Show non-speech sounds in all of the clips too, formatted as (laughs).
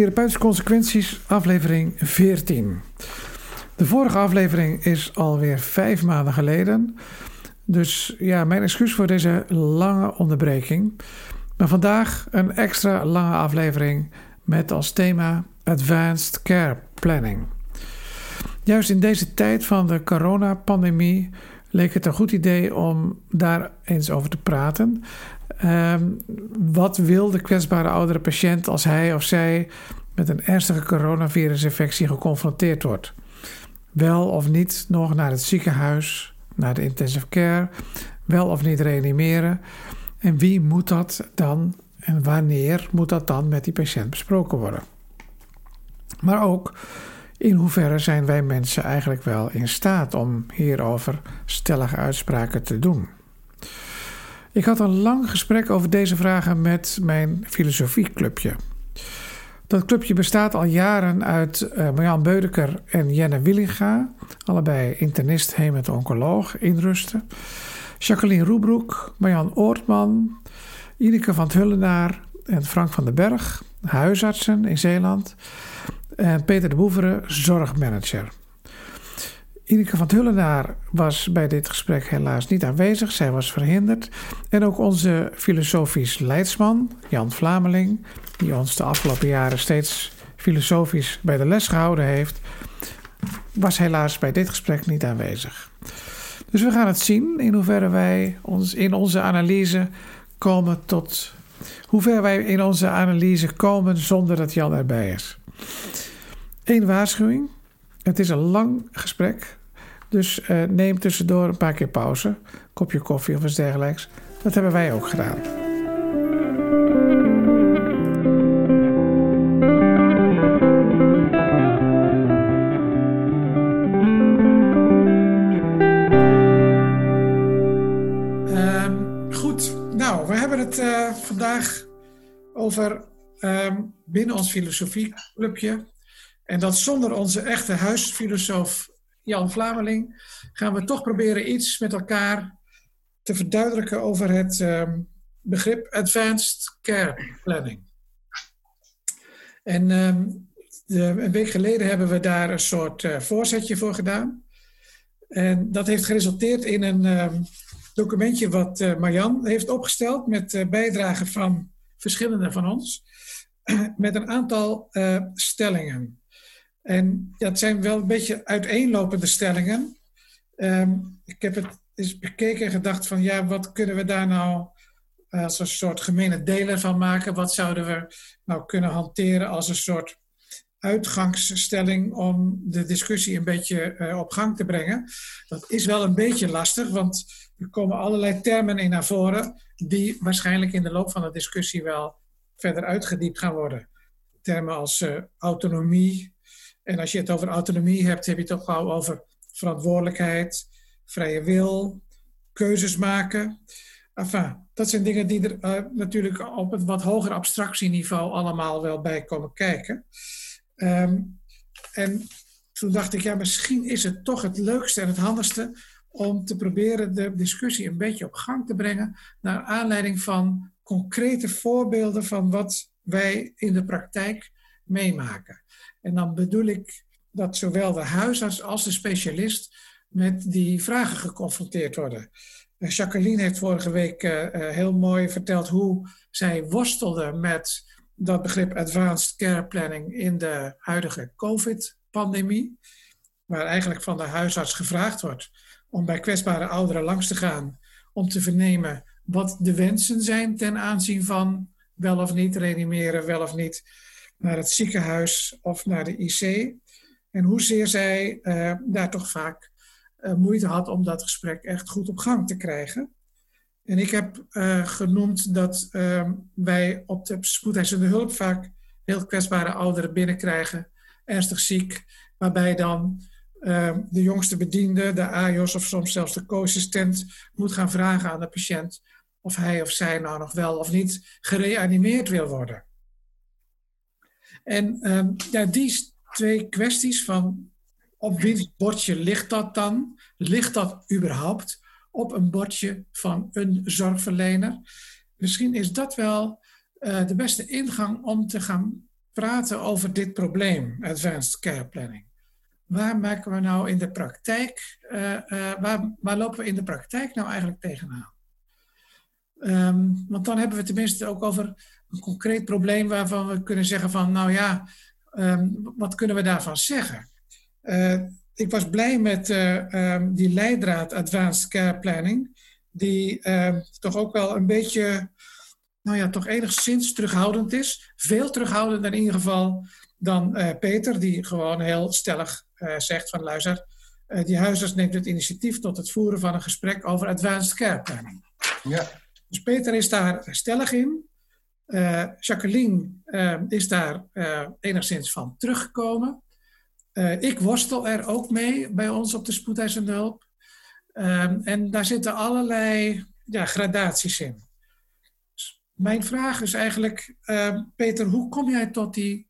Therapeutische Consequenties, aflevering 14. De vorige aflevering is alweer vijf maanden geleden. Dus ja, mijn excuus voor deze lange onderbreking. Maar vandaag een extra lange aflevering met als thema Advanced Care Planning. Juist in deze tijd van de coronapandemie leek het een goed idee om daar eens over te praten. Ehm, wat wil de kwetsbare oudere patiënt als hij of zij met een ernstige coronavirusinfectie geconfronteerd wordt? Wel of niet nog naar het ziekenhuis, naar de intensive care, wel of niet reanimeren? En wie moet dat dan en wanneer moet dat dan met die patiënt besproken worden? Maar ook in hoeverre zijn wij mensen eigenlijk wel in staat om hierover stellige uitspraken te doen? Ik had een lang gesprek over deze vragen met mijn filosofieclubje. Dat clubje bestaat al jaren uit Marjan Beudeker en Jenne Willinga, allebei internist, oncoloog in Rusten. Jacqueline Roebroek, Marjan Oortman, Ineke van het Hullenaar en Frank van den Berg, huisartsen in Zeeland. En Peter de Boeveren, zorgmanager. Ineke van Hullenaar was bij dit gesprek helaas niet aanwezig. Zij was verhinderd. En ook onze filosofisch leidsman, Jan Vlameling, die ons de afgelopen jaren steeds filosofisch bij de les gehouden heeft, was helaas bij dit gesprek niet aanwezig. Dus we gaan het zien in hoeverre wij ons in onze analyse komen tot. Hoe ver wij in onze analyse komen zonder dat Jan erbij is. Eén waarschuwing. Het is een lang gesprek. Dus uh, neem tussendoor een paar keer pauze. Kopje koffie of iets dergelijks. Dat hebben wij ook gedaan. Ehm, goed, nou, we hebben het uh, vandaag over um, binnen ons filosofieclubje. En dat zonder onze echte huisfilosoof Jan Vlameling gaan we toch proberen iets met elkaar te verduidelijken over het um, begrip Advanced Care Planning. En um, de, een week geleden hebben we daar een soort uh, voorzetje voor gedaan. En dat heeft geresulteerd in een um, documentje wat uh, Marjan heeft opgesteld met uh, bijdragen van verschillende van ons. (clears throat) met een aantal stellingen. En dat zijn wel een beetje uiteenlopende stellingen. Um, ik heb het eens bekeken en gedacht van ja, wat kunnen we daar nou als een soort gemene deler van maken? Wat zouden we nou kunnen hanteren als een soort uitgangsstelling om de discussie een beetje uh, op gang te brengen? Dat is wel een beetje lastig, want er komen allerlei termen in naar voren die waarschijnlijk in de loop van de discussie wel verder uitgediept gaan worden. Termen als uh, autonomie, en als je het over autonomie hebt, heb je het toch wel over verantwoordelijkheid, vrije wil, keuzes maken. Enfin, dat zijn dingen die er uh, natuurlijk op een wat hoger abstractieniveau allemaal wel bij komen kijken. Um, en toen dacht ik, ja, misschien is het toch het leukste en het handigste om te proberen de discussie een beetje op gang te brengen naar aanleiding van concrete voorbeelden van wat wij in de praktijk meemaken. En dan bedoel ik dat zowel de huisarts als de specialist met die vragen geconfronteerd worden. Jacqueline heeft vorige week uh, heel mooi verteld hoe zij worstelde met dat begrip advanced care planning in de huidige COVID-pandemie. Waar eigenlijk van de huisarts gevraagd wordt om bij kwetsbare ouderen langs te gaan om te vernemen wat de wensen zijn ten aanzien van wel of niet reanimeren, wel of niet naar het ziekenhuis of naar de IC. En hoezeer zij uh, daar toch vaak uh, moeite had om dat gesprek echt goed op gang te krijgen. En ik heb uh, genoemd dat ehm, wij op de spoedeisende hulp vaak heel kwetsbare ouderen binnenkrijgen, ernstig ziek, waarbij dan ehm, de jongste bediende, de AJOS of soms zelfs de co-assistent moet gaan vragen aan de patiënt of hij of zij nou nog wel of niet gereanimeerd wil worden. En um, ja, die twee kwesties van op wiens bordje ligt dat dan? Ligt dat überhaupt op een bordje van een zorgverlener? Misschien is dat wel de beste ingang om te gaan praten over dit probleem, advanced care planning? Waar maken we nou in de praktijk, waar, waar lopen we in de praktijk nou eigenlijk tegenaan? Um, want dan hebben we tenminste ook over een concreet probleem waarvan we kunnen zeggen van, nou ja, um, wat kunnen we daarvan zeggen? Uh, ik was blij met uh, um, die leidraad Advanced Care Planning, die toch ook wel een beetje, nou ja, toch enigszins terughoudend is. Veel terughoudender in ieder geval dan uh, Peter, die gewoon heel stellig zegt van, luister, die huisarts neemt het initiatief tot het voeren van een gesprek over Advanced Care Planning. Ja. Dus Peter is daar stellig in. Uh, Jacqueline uh, is daar uh, enigszins van teruggekomen. ik worstel er ook mee bij ons op de spoedeisende hulp. Ehm, en daar zitten allerlei ja, gradaties in. Dus mijn vraag is eigenlijk, ehm, Peter, hoe kom jij tot die,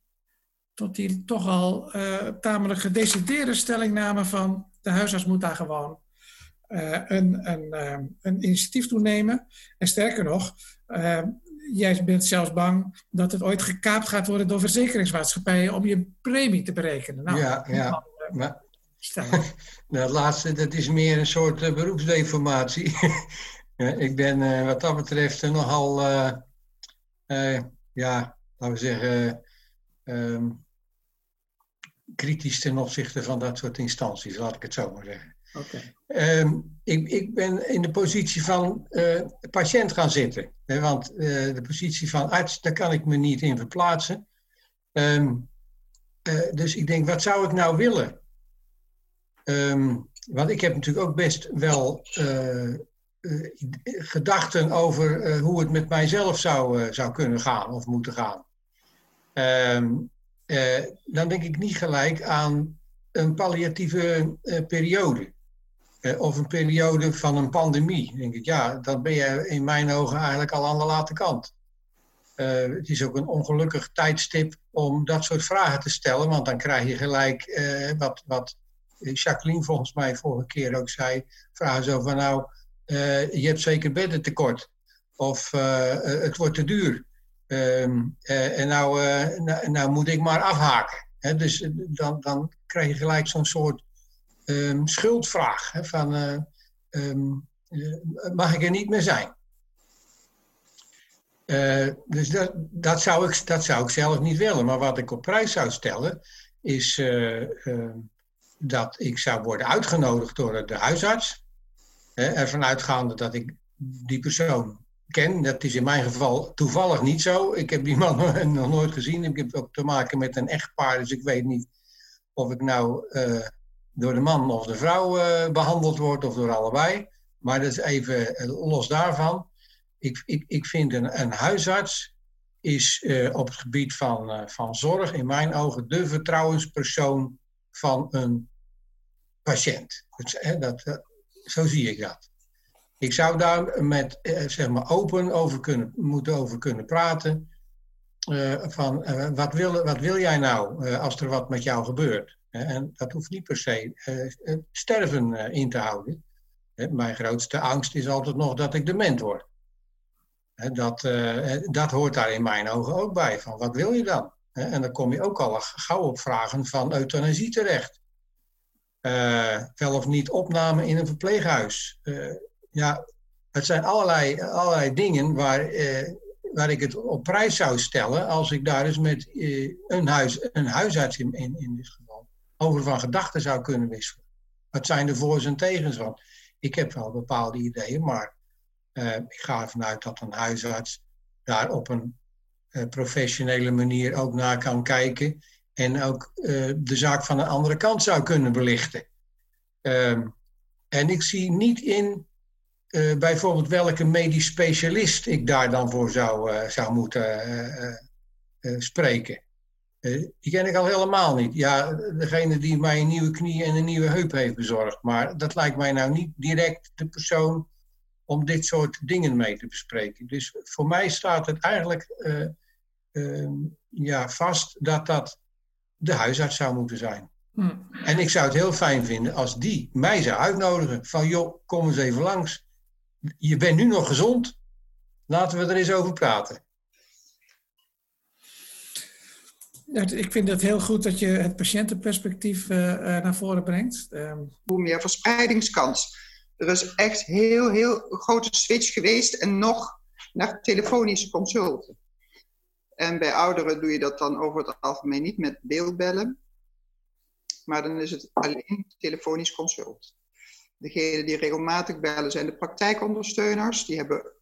tot die toch al tamelijk gedecideerde stellingname van de huisarts moet daar gewoon een, een, uh, een initiatief toenemen. En sterker nog, jij bent zelfs bang dat het ooit gekaapt gaat worden door verzekeringsmaatschappijen om je premie te berekenen. Nou, ja, ja. maar, (laughs) nou, het laatste, dat is meer een soort beroepsdeformatie. (laughs) ik ben wat dat betreft nogal, ja, laten we zeggen, um, kritisch ten opzichte van dat soort instanties, laat ik het zo maar zeggen. Okay. Ehm, ik, ik, ben in de positie van uh, patiënt gaan zitten. Hè, want uh, de positie van arts, daar kan ik me niet in verplaatsen. Um, uh, dus ik denk, wat zou ik nou willen? Um, want ik heb natuurlijk ook best wel gedachten over hoe het met mijzelf zou, zou kunnen gaan of moeten gaan. dan denk ik niet gelijk aan een palliatieve periode. Eh, of een periode van een pandemie. denk ik, ja, dan ben je in mijn ogen eigenlijk al aan de late kant. Uh, het is ook een ongelukkig tijdstip om dat soort vragen te stellen, want dan krijg je gelijk uh, wat, wat Jacqueline volgens mij vorige keer ook zei, vragen zo van nou, je hebt zeker bedden tekort of het wordt te duur. Ehm, en nou, nou, nou, moet ik maar afhaken. dus dan, dan krijg je gelijk zo'n soort um, schuldvraag. Hè, van, uh, um, mag ik er niet meer zijn? Uh, dus dat, dat, zou ik, dat zou ik zelf niet willen. Maar wat ik op prijs zou stellen, is uh, dat ik zou worden uitgenodigd door de huisarts. ervan uitgaande dat ik die persoon ken. Dat is in mijn geval toevallig niet zo. Ik heb die man (laughs) nog nooit gezien. Ik heb ook te maken met een echtpaar, dus ik weet niet of ik nou door de man of de vrouw uh, behandeld wordt of door allebei. Maar dat is even eh, los daarvan. Ik, ik, ik vind een, een huisarts is uh, op het gebied van, van zorg in mijn ogen de vertrouwenspersoon van een patiënt. Dat, dat, zo zie ik dat. Ik zou daar met zeg maar open over kunnen, moeten over kunnen praten. van wat, wil, wat wil jij nou als er wat met jou gebeurt? En dat hoeft niet per se uh, sterven uh, in te houden. Mijn grootste angst is altijd nog dat ik dement word. Dat, dat hoort daar in mijn ogen ook bij. Van wat wil je dan? En dan kom je ook al gauw op vragen van euthanasie terecht. wel of niet opname in een verpleeghuis. ja, het zijn allerlei, allerlei dingen waar, waar ik het op prijs zou stellen als ik daar eens met een, huis, een huisarts in, in, in over van gedachten zou kunnen wisselen. Wat zijn de voor's en tegens? Want ik heb wel bepaalde ideeën, maar uh, ik ga ervan uit dat een huisarts daar op een uh, professionele manier ook naar kan kijken en ook uh, de zaak van een andere kant zou kunnen belichten. Ehm, en ik zie niet in bijvoorbeeld welke medisch specialist ik daar dan voor zou, zou moeten spreken. Eh, die ken ik al helemaal niet. Ja, degene die mij een nieuwe knie en een nieuwe heup heeft bezorgd. Maar dat lijkt mij nou niet direct de persoon om dit soort dingen mee te bespreken. Dus voor mij staat het eigenlijk uh, uh, ja, vast dat dat de huisarts zou moeten zijn. Hm. En ik zou het heel fijn vinden als die mij zou uitnodigen. Van joh, kom eens even langs. Je bent nu nog gezond. Laten we er eens over praten. Ik vind het heel goed dat je het patiëntenperspectief uh, naar voren brengt. Um... Hoe meer verspreidingskans. Er is echt heel, heel grote switch geweest en nog naar telefonische consulten. En bij ouderen doe je dat dan over het algemeen niet met beeldbellen. Maar dan is het alleen telefonisch consult. Degenen die regelmatig bellen zijn de praktijkondersteuners. Die hebben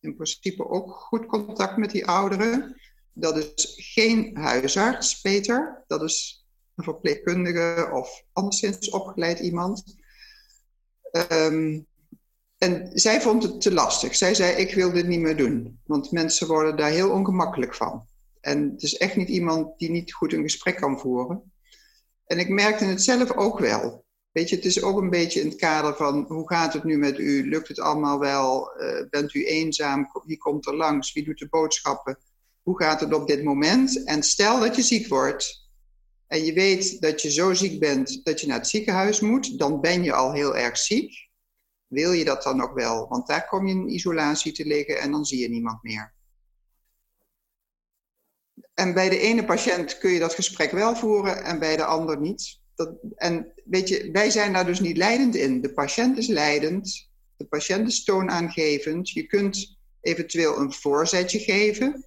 in principe ook goed contact met die ouderen. Dat is geen huisarts, Peter. Dat is een verpleegkundige of anderszins opgeleid iemand. Ehm, en zij vond het te lastig. Zij zei, ik wil dit niet meer doen. Want mensen worden daar heel ongemakkelijk van. En het is echt niet iemand die niet goed een gesprek kan voeren. En ik merkte het zelf ook wel. Weet je, het is ook een beetje in het kader van hoe gaat het nu met u? Lukt het allemaal wel? Uh, bent u eenzaam? Wie komt er langs? Wie doet de boodschappen? Hoe gaat het op dit moment? En stel dat je ziek wordt en je weet dat je zo ziek bent dat je naar het ziekenhuis moet, dan ben je al heel erg ziek. Wil je dat dan nog wel? Want daar kom je in isolatie te liggen en dan zie je niemand meer. En bij de ene patiënt kun je dat gesprek wel voeren en bij de ander niet. Dat, en weet je, wij zijn daar dus niet leidend in. De patiënt is leidend, de patiënt is toonaangevend. Je kunt eventueel een voorzetje geven,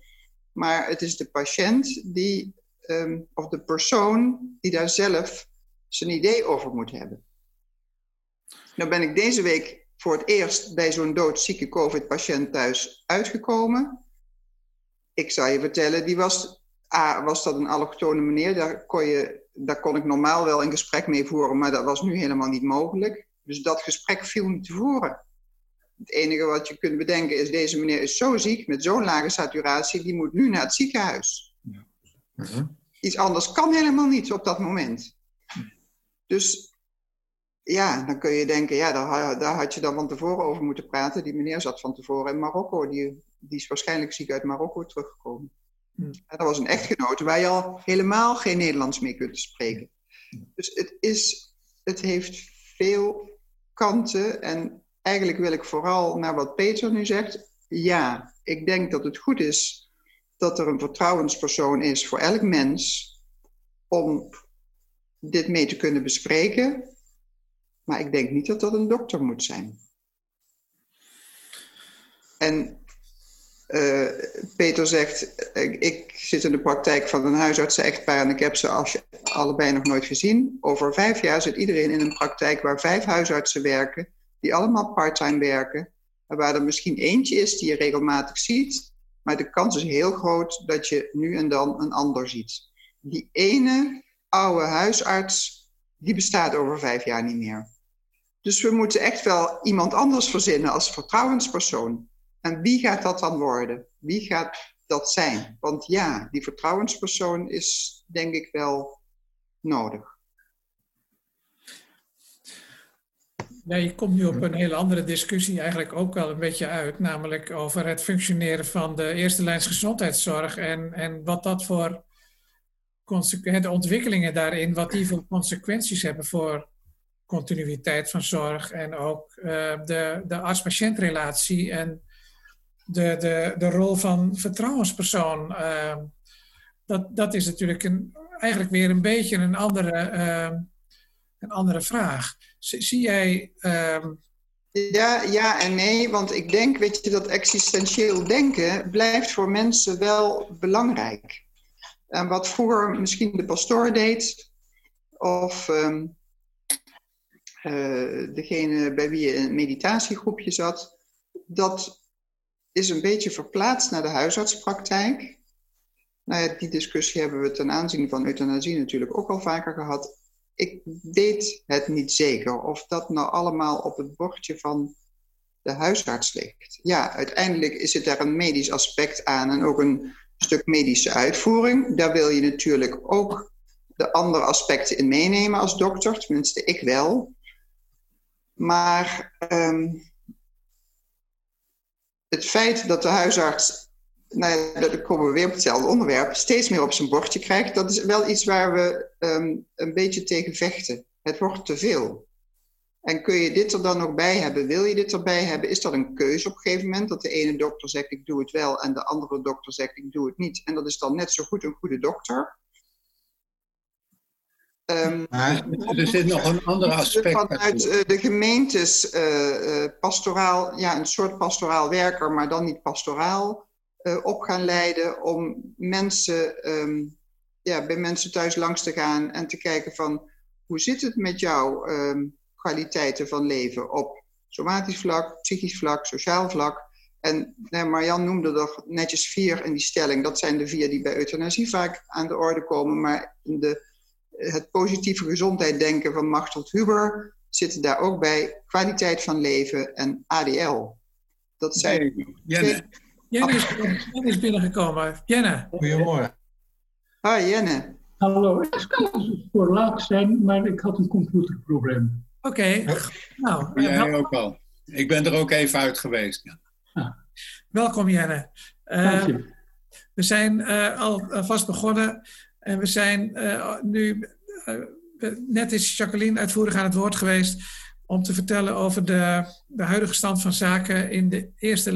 maar het is de patiënt die, ehm, of de persoon die daar zelf zijn idee over moet hebben. Nou ben ik deze week voor het eerst bij zo'n doodzieke COVID-patiënt thuis uitgekomen. Ik zal je vertellen, die was, A, was dat een allochtone meneer. Daar kon, je, daar kon ik normaal wel een gesprek mee voeren, maar dat was nu helemaal niet mogelijk. Dus dat gesprek viel niet te voren. Het enige wat je kunt bedenken is, deze meneer is zo ziek, met zo'n lage saturatie, die moet nu naar het ziekenhuis. Ja. Iets anders kan helemaal niet op dat moment. Dus ja, dan kun je denken, ja, daar, daar, had je dan van tevoren over moeten praten. Die meneer zat van tevoren in Marokko, die, die is waarschijnlijk ziek uit Marokko teruggekomen. Hmm. dat was een echtgenote waar je al helemaal geen Nederlands mee kunt spreken. Dus het, is, het heeft veel kanten en eigenlijk wil ik vooral naar wat Peter nu zegt. Ja, ik denk dat het goed is dat er een vertrouwenspersoon is voor elk mens om dit mee te kunnen bespreken. Maar ik denk niet dat dat een dokter moet zijn. En uh, Peter zegt, ik, ik, zit in de praktijk van een huisartsen-echtpaar en ik heb ze als, allebei nog nooit gezien. Over vijf jaar zit iedereen in een praktijk waar vijf huisartsen werken, die allemaal parttime werken. En waar er misschien eentje is die je regelmatig ziet, maar de kans is heel groot dat je nu en dan een ander ziet. Die ene oude huisarts, die bestaat over vijf jaar niet meer. Dus we moeten echt wel iemand anders verzinnen als vertrouwenspersoon. En wie gaat dat dan worden? Wie gaat dat zijn? Want ja, die vertrouwenspersoon is denk ik wel nodig. Je komt nu op een hele andere discussie eigenlijk ook wel een beetje uit, namelijk over het functioneren van de eerste lijns gezondheidszorg en, en wat dat voor de ontwikkelingen daarin, wat die voor consequenties hebben voor continuïteit van zorg en ook uh, de, de arts-patiëntrelatie en de, de, de rol van vertrouwenspersoon. Uh, dat, dat is natuurlijk een, eigenlijk weer een beetje een andere, uh, een andere vraag. Zie, jij. Ehm, ja, ja en nee, want ik denk, weet je, dat existentieel denken blijft voor mensen wel belangrijk. En wat vroeger misschien de pastoor deed, of um, uh, degene bij wie je een meditatiegroepje zat, dat is een beetje verplaatst naar de huisartspraktijk. Nou ja, die discussie hebben we ten aanzien van euthanasie natuurlijk ook al vaker gehad. Ik weet het niet zeker of dat nou allemaal op het bordje van de huisarts ligt. Ja, uiteindelijk is het daar een medisch aspect aan en ook een stuk medische uitvoering. Daar wil je natuurlijk ook de andere aspecten in meenemen als dokter, tenminste ik wel. Maar um, het feit dat de huisarts, nou ja, dan komen we weer op hetzelfde onderwerp, steeds meer op zijn bordje krijgt, dat is wel iets waar we um, een beetje tegen vechten. Het wordt te veel. En kun je dit er dan nog bij hebben? Wil je dit erbij hebben? Is dat een keuze op een gegeven moment? Dat de ene dokter zegt ik doe het wel en de andere dokter zegt ik doe het niet. En dat is dan net zo goed een goede dokter. Um, er zit nog een ander aspect. Vanuit uh, de gemeentes uh, uh, pastoraal, ja, een soort pastoraal werker, maar dan niet pastoraal, op gaan leiden om mensen, um, ja, bij mensen thuis langs te gaan en te kijken van hoe zit het met jouw um, kwaliteiten van leven op somatisch vlak, psychisch vlak, sociaal vlak. En nou, Marjan noemde er netjes vier in die stelling. Dat zijn de vier die bij euthanasie vaak aan de orde komen. Maar in de het positieve gezondheid denken van Machteld Huber zitten daar ook bij kwaliteit van leven en ADL. Dat zijn. Nee. Jenne, is, Jenne is binnengekomen. Jenne. Goedemorgen. Hi Jenne. Hallo, het kan voor laat zijn, maar ik had een computerprobleem. Oké. Okay. Nou, Jij ook al. Ik ben er ook even uit geweest. Ja. Ah. Welkom Jenne. Uh, we zijn uh, al vast begonnen en we zijn uh, nu, uh, net is Jacqueline uitvoerig aan het woord geweest om te vertellen over de, de huidige stand van zaken in de eerste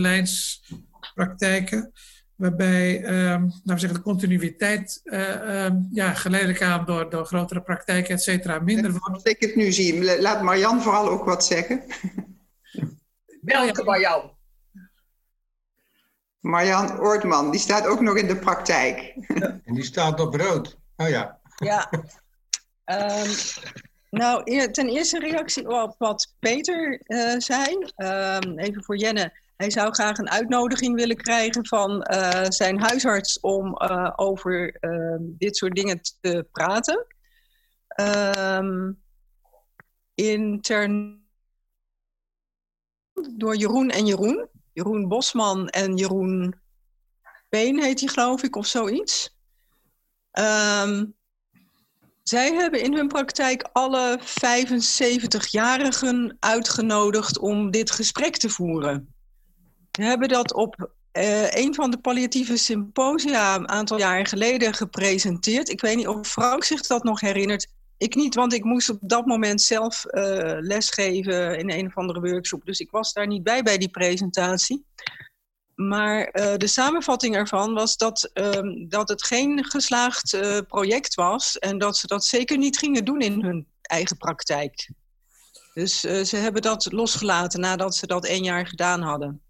lijnspraktijken. Waarbij um, nou we zeggen, de continuïteit uh, um, ja, geleidelijk aan door, door grotere praktijken, et cetera, minder wordt. Als ik het nu zie, laat Marjan vooral ook wat zeggen. Welke Marjan? Marjan Oortman, die staat ook nog in de praktijk. Ja, en die staat op rood. Oh ja. Ja. Um, nou, ten eerste reactie op wat Peter uh, zei. Um, even voor Jenne. Hij zou graag een uitnodiging willen krijgen van uh, zijn huisarts om uh, over dit soort dingen te praten. Um, intern door Jeroen en Jeroen. Jeroen Bosman en Jeroen Peen heet hij geloof ik of zoiets. Um, zij hebben in hun praktijk alle 75-jarigen uitgenodigd om dit gesprek te voeren. We hebben dat op uh, een van de palliatieve symposia een aantal jaren geleden gepresenteerd. Ik weet niet of Frank zich dat nog herinnert. Ik niet, want ik moest op dat moment zelf uh, lesgeven in een of andere workshop. Dus ik was daar niet bij bij die presentatie. Maar uh, de samenvatting ervan was dat, um, dat het geen geslaagd project was. En dat ze dat zeker niet gingen doen in hun eigen praktijk. Dus ze hebben dat losgelaten nadat ze dat één jaar gedaan hadden.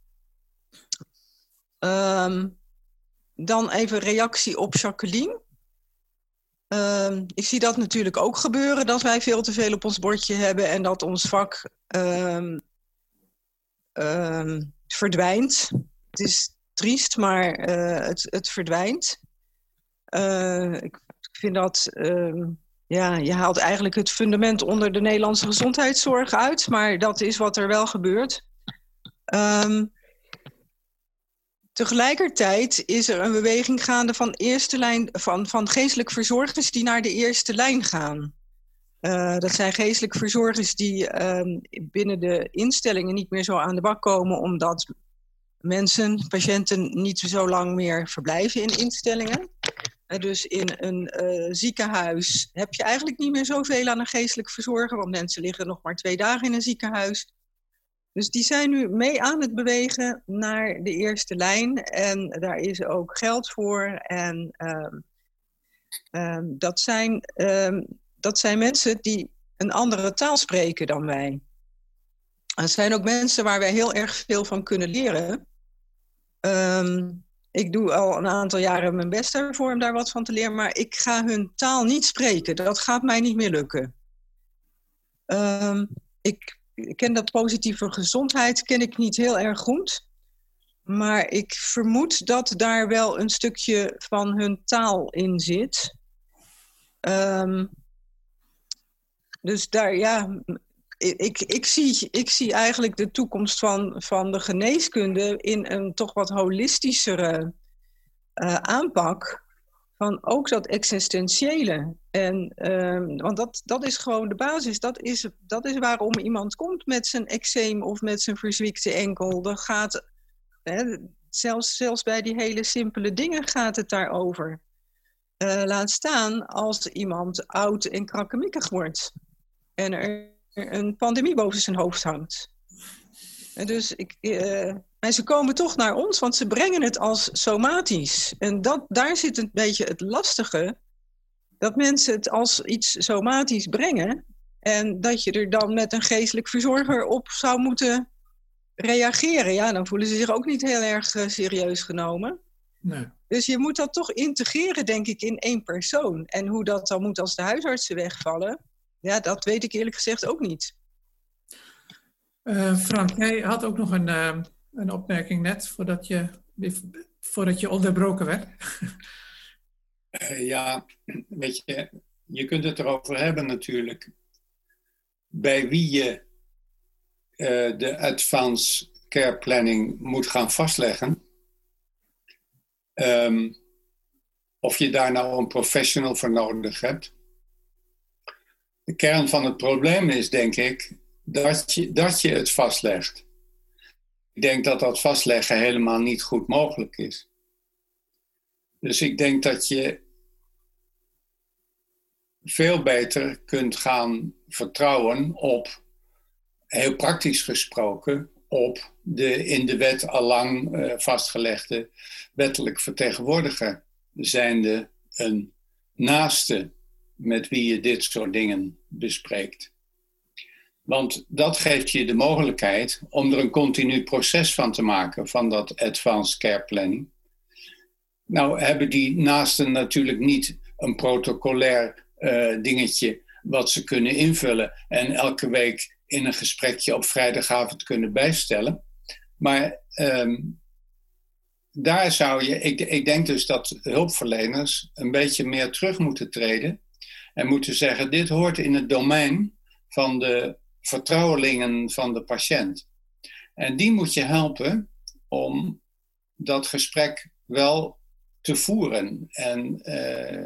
Um, dan even reactie op Jacqueline. Um, ik zie dat natuurlijk ook gebeuren, dat wij veel te veel op ons bordje hebben en dat ons vak um, verdwijnt. Het is triest, maar uh, het, het, verdwijnt. Ik vind dat, ja, je haalt eigenlijk het fundament onder de Nederlandse gezondheidszorg uit, maar dat is wat er wel gebeurt. Tegelijkertijd is er een beweging gaande van, eerste lijn, van, van geestelijk verzorgers die naar de eerste lijn gaan. Uh, dat zijn geestelijk verzorgers die uh, binnen de instellingen niet meer zo aan de bak komen, omdat mensen, patiënten, niet zo lang meer verblijven in instellingen. Uh, dus in een eh, ziekenhuis heb je eigenlijk niet meer zoveel aan een geestelijk verzorger, want mensen liggen nog maar twee dagen in een ziekenhuis. Dus die zijn nu mee aan het bewegen naar de eerste lijn. En daar is ook geld voor. En um, um, dat, zijn, um, dat zijn mensen die een andere taal spreken dan wij. Het zijn ook mensen waar wij heel erg veel van kunnen leren. ik doe al een aantal jaren mijn best ervoor om daar wat van te leren, maar ik ga hun taal niet spreken. Dat gaat mij niet meer lukken. ik ik ken dat positieve gezondheid ken ik niet heel erg goed. Maar ik vermoed dat daar wel een stukje van hun taal in zit. Um, dus daar, ja, ik, ik, zie, ik zie eigenlijk de toekomst van, van de geneeskunde in een toch wat holistischere uh, aanpak van ook dat existentiële. En, um, want dat, dat is gewoon de basis. Dat is, dat is waarom iemand komt met zijn eczeem of met zijn verzwiekte enkel. Dat gaat, hè, zelfs, zelfs bij die hele simpele dingen gaat het daarover. Uh, laat staan als iemand oud en krakkemikkig wordt. En er een pandemie boven zijn hoofd hangt. En dus ik, uh, en ze komen toch naar ons, want ze brengen het als somatisch. En dat, daar zit een beetje het lastige. dat mensen het als iets somatisch brengen en dat je er dan met een geestelijk verzorger op zou moeten reageren. Ja, dan voelen ze zich ook niet heel erg eh, serieus genomen. Nee. Dus je moet dat toch integreren, denk ik, in één persoon. En hoe dat dan moet als de huisartsen wegvallen, ja, dat weet ik eerlijk gezegd ook niet. Eh, Frank, jij had ook nog een, eh, een opmerking net voordat je, voordat je onderbroken werd. Ja, weet je, je kunt het erover hebben natuurlijk. Bij wie je eh, de advanced care planning moet gaan vastleggen. Ehm, of je daar nou een professional voor nodig hebt. De kern van het probleem is, denk ik, dat je, dat je het vastlegt. Ik denk dat dat vastleggen helemaal niet goed mogelijk is. Dus ik denk dat je veel beter kunt gaan vertrouwen op, heel praktisch gesproken, op de in de wet allang uh, vastgelegde wettelijk vertegenwoordiger, zijnde een naaste met wie je dit soort dingen bespreekt. Want dat geeft je de mogelijkheid om er een continu proces van te maken, van dat advanced care planning. Nou hebben die naasten natuurlijk niet een protocolair uh, dingetje wat ze kunnen invullen en elke week in een gesprekje op vrijdagavond kunnen bijstellen. Maar um, daar zou je, ik, ik denk dus dat hulpverleners een beetje meer terug moeten treden en moeten zeggen: dit hoort in het domein van de vertrouwelingen van de patiënt. En die moet je helpen om dat gesprek wel te voeren en uh,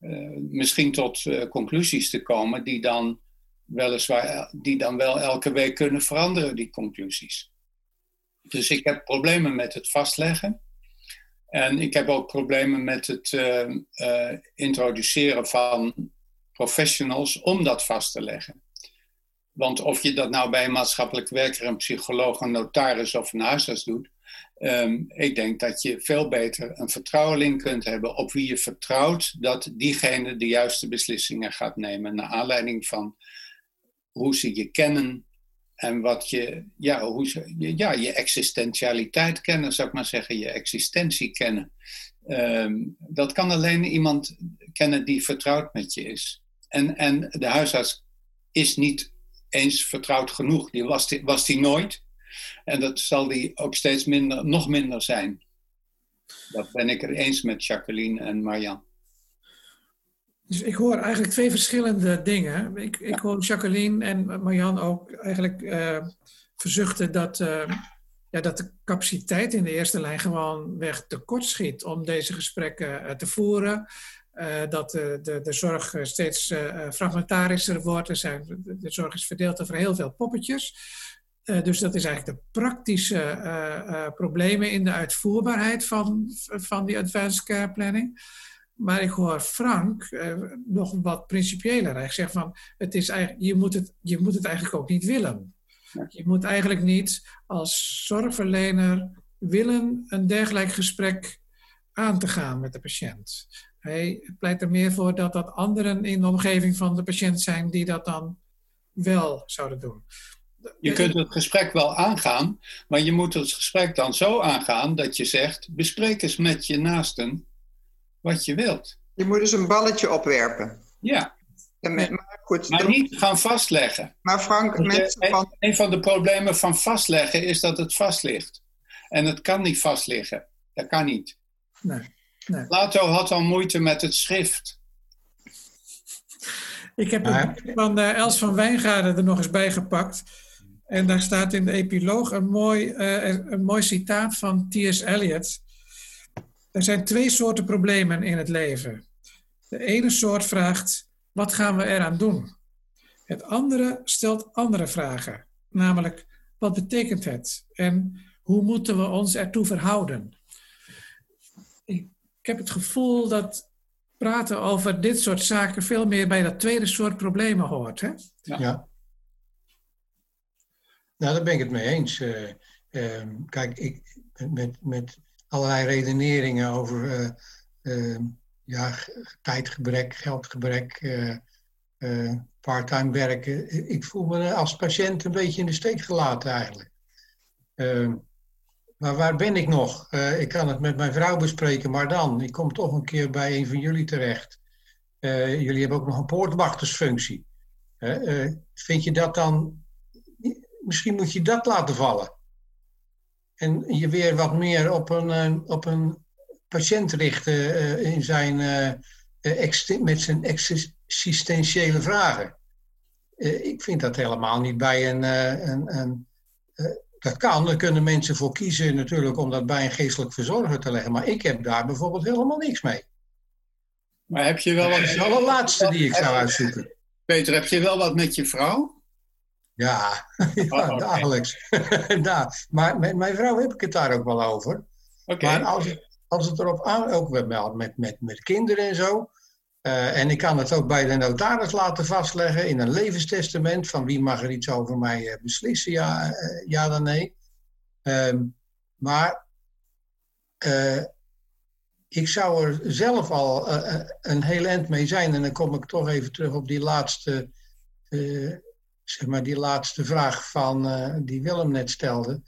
uh, misschien tot uh, conclusies te komen die dan weliswaar, die dan wel elke week kunnen veranderen, die conclusies. Dus ik heb problemen met het vastleggen. En ik heb ook problemen met het introduceren van professionals om dat vast te leggen. Want of je dat nou bij een maatschappelijk werker, een psycholoog, een notaris of een huisarts doet, um, ik denk dat je veel beter een vertrouweling kunt hebben op wie je vertrouwt dat diegene de juiste beslissingen gaat nemen naar aanleiding van hoe ze je kennen en wat je, ja, hoe ze, ja, je existentialiteit kennen, zou ik maar zeggen, je existentie kennen. Um, dat kan alleen iemand kennen die vertrouwd met je is. En, en de huisarts is niet eens vertrouwd genoeg. Die was, die, was die nooit. En dat zal die ook steeds minder, nog minder zijn. Dat ben ik er eens met Jacqueline en Marjan. Dus ik hoor eigenlijk twee verschillende dingen. Ik, ik hoor Jacqueline en Marjan ook eigenlijk uh, verzuchten dat, uh, ja, dat de capaciteit in de eerste lijn gewoon weg tekort schiet om deze gesprekken uh, te voeren. Uh, dat de, de, de, zorg steeds uh, fragmentarischer wordt. Er zijn, de, de, zorg is verdeeld over heel veel poppetjes. Uh, dus dat is eigenlijk de praktische problemen in de uitvoerbaarheid van, van die advanced care planning. Maar ik hoor Frank nog wat principiëler. Hij zegt van, het is eigenlijk, je, moet het, je moet het eigenlijk ook niet willen. Je moet eigenlijk niet als zorgverlener willen een dergelijk gesprek aan te gaan met de patiënt. Hij pleit er meer voor dat dat anderen in de omgeving van de patiënt zijn die dat dan wel zouden doen. Je kunt het gesprek wel aangaan, maar je moet het gesprek dan zo aangaan dat je zegt: bespreek eens met je naasten wat je wilt. Je moet dus een balletje opwerpen. Ja. Met, maar, goed, maar niet gaan vastleggen. Maar Frank, mensen van... Een van de problemen van vastleggen is dat het vast ligt. En het kan niet vastliggen. Dat kan niet. Nee. Nee. Plato had al moeite met het schrift. Ik heb het van uh, Els van Wijngaarden er nog eens bij gepakt. En daar staat in de epiloog een mooi, uh, een mooi citaat van T.S. Eliot. Er zijn twee soorten problemen in het leven. De ene soort vraagt, wat gaan we eraan doen? Het andere stelt andere vragen. Namelijk, wat betekent het? En hoe moeten we ons ertoe verhouden? Ik heb het gevoel dat praten over dit soort zaken veel meer bij dat tweede soort problemen hoort. Hè? Ja. ja. Nou, daar ben ik het mee eens. Uh, uh, kijk, ik, met, met allerlei redeneringen over uh, ja, tijdgebrek, geldgebrek, uh, parttime werken. Ik voel me als patiënt een beetje in de steek gelaten eigenlijk. Maar waar ben ik nog? ik kan het met mijn vrouw bespreken, maar dan, ik kom toch een keer bij een van jullie terecht. jullie hebben ook nog een poortwachtersfunctie. vind je dat dan misschien moet je dat laten vallen. En je weer wat meer op een, eh, op een patiënt richten in zijn, met zijn existentiële vragen. ik vind dat helemaal niet bij een. een, een dat kan, daar kunnen mensen voor kiezen natuurlijk om dat bij een geestelijk verzorger te leggen. Maar ik heb daar bijvoorbeeld helemaal niks mee. Maar heb je wel wat... Dat is wel de laatste die ik zou uitzoeken. Peter, heb je wel wat met je vrouw? Ja, (laughs) ja oh, dagelijks. (laughs) ja, maar met mijn vrouw heb ik het daar ook wel over. Maar als het, als het erop aan, ook met, met, met kinderen en zo. Uh, en ik kan het ook bij de notaris laten vastleggen in een levenstestament. Van wie mag er iets over mij uh, beslissen, ja, uh, ja dan nee. Um, maar ik zou er zelf al een heel eind mee zijn. En dan kom ik toch even terug op die laatste zeg maar, die laatste vraag van, die Willem net stelde.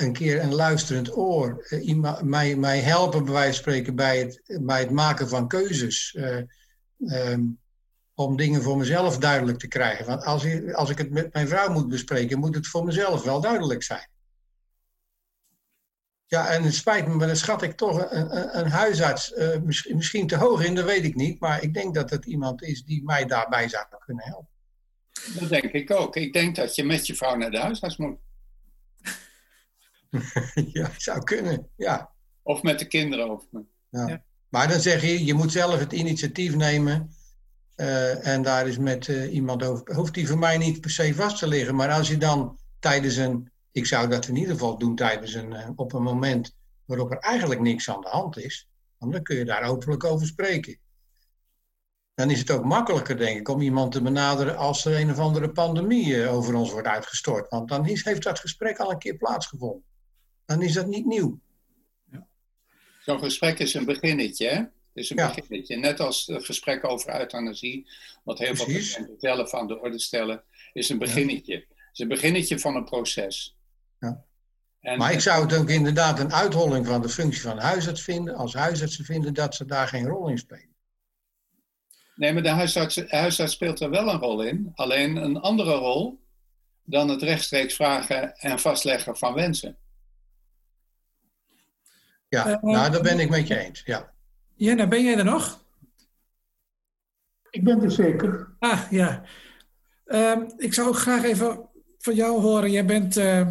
Een keer een luisterend oor. Uh, mij, mij helpen, bij wijze van spreken, bij het, bij het maken van keuzes. Um, om dingen voor mezelf duidelijk te krijgen. Want als, ik, als ik het met mijn vrouw moet bespreken, moet het voor mezelf wel duidelijk zijn. Ja, en het spijt me, maar dan schat ik toch een, een, een huisarts uh, misschien, misschien, te hoog in, dat weet ik niet. Maar ik denk dat het iemand is die mij daarbij zou kunnen helpen. Dat denk ik ook. Ik denk dat je met je vrouw naar de huisarts moet. (laughs) ja, zou kunnen, ja. Of met de kinderen. Of... Ja. ja. Maar dan zeg je, je moet zelf het initiatief nemen. Uh, en daar is met uh, iemand over. Hoeft die voor mij niet per se vast te liggen. Maar als je dan tijdens een ik zou dat in ieder geval doen tijdens een, eh, op een moment waarop er eigenlijk niks aan de hand is. Want dan kun je daar openlijk over spreken. Dan is het ook makkelijker, denk ik, om iemand te benaderen als er een of andere pandemie eh, over ons wordt uitgestort. Want dan is, heeft dat gesprek al een keer plaatsgevonden. Dan is dat niet nieuw. Ja. Zo'n gesprek is een beginnetje, hè? Het is een ja. beginnetje. Net als het gesprek over euthanasie, wat heel veel mensen zelf aan de orde stellen, is een beginnetje. Het is een beginnetje van een proces. Ja. En, maar ik zou het ook inderdaad een uitholling van de functie van huisarts vinden, als huisartsen vinden dat ze daar geen rol in spelen. Nee, maar de huisarts, huisarts speelt er wel een rol in, alleen een andere rol dan het rechtstreeks vragen en vastleggen van wensen. Ja, uh, nou, daar ben ik met je eens, ja. Jenna, ben jij er nog? Ik ben er zeker. Ah, ja. Uh, ik zou ook graag even van jou horen. Jij bent uh,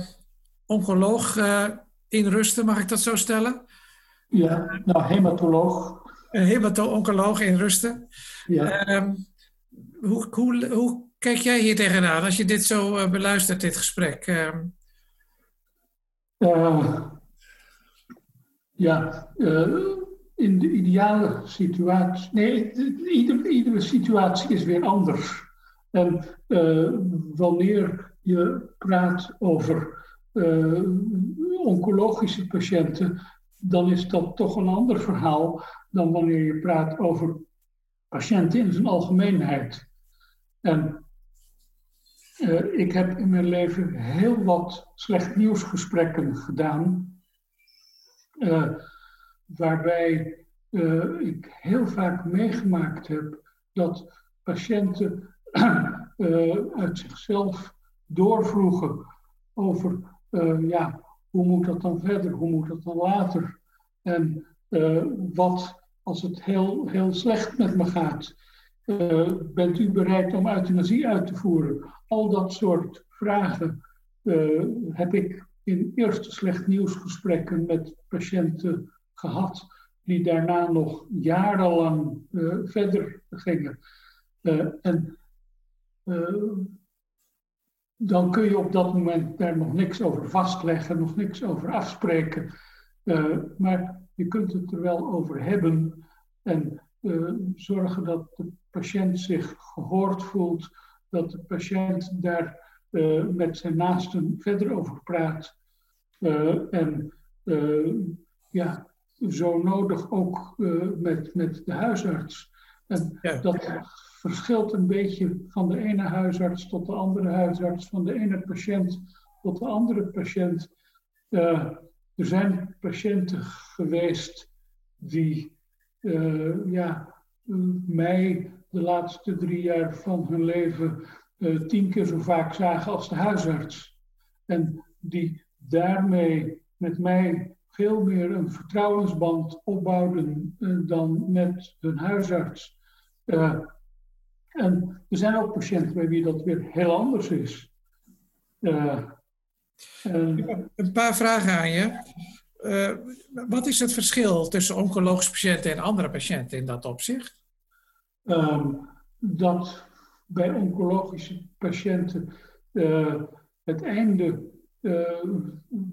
oncoloog uh, in Rusten, mag ik dat zo stellen? Ja, nou, hematoloog. Een hemato-oncoloog in Rusten. Ja. Um, hoe, hoe, hoe kijk jij hier tegenaan als je dit zo uh, beluistert, dit gesprek? Ja, in de ideale situatie. Nee, iedere, situatie is weer anders. En wanneer je praat over uh, oncologische patiënten, dan is dat toch een ander verhaal dan wanneer je praat over patiënten in zijn algemeenheid. En ik heb in mijn leven heel wat slecht nieuwsgesprekken gedaan, uh, waarbij ik heel vaak meegemaakt heb dat patiënten (clears throat) uit zichzelf doorvroegen over ja, hoe moet dat dan verder? Hoe moet dat dan later? En wat als het heel, heel slecht met me gaat? Bent u bereid om euthanasie uit te voeren? Al dat soort vragen heb ik in eerste slecht nieuwsgesprekken met patiënten gehad, die daarna nog jarenlang verder gingen. en dan kun je op dat moment daar nog niks over vastleggen, nog niks over afspreken. Maar je kunt het er wel over hebben en zorgen dat de patiënt zich gehoord voelt, dat de patiënt daar uh, met zijn naasten verder over praat. en ja, zo nodig ook met, met de huisarts. En dat verschilt een beetje van de ene huisarts tot de andere huisarts, van de ene patiënt tot de andere patiënt. er zijn patiënten geweest die ja, mij de laatste drie jaar van hun leven uh, tien keer zo vaak zagen als de huisarts. En die daarmee met mij veel meer een vertrouwensband opbouwden uh, dan met hun huisarts. Uh, en er zijn ook patiënten bij wie dat weer heel anders is. een paar vragen aan je. wat is het verschil tussen oncologische patiënten en andere patiënten in dat opzicht? Um, dat bij oncologische patiënten uh, het einde uh,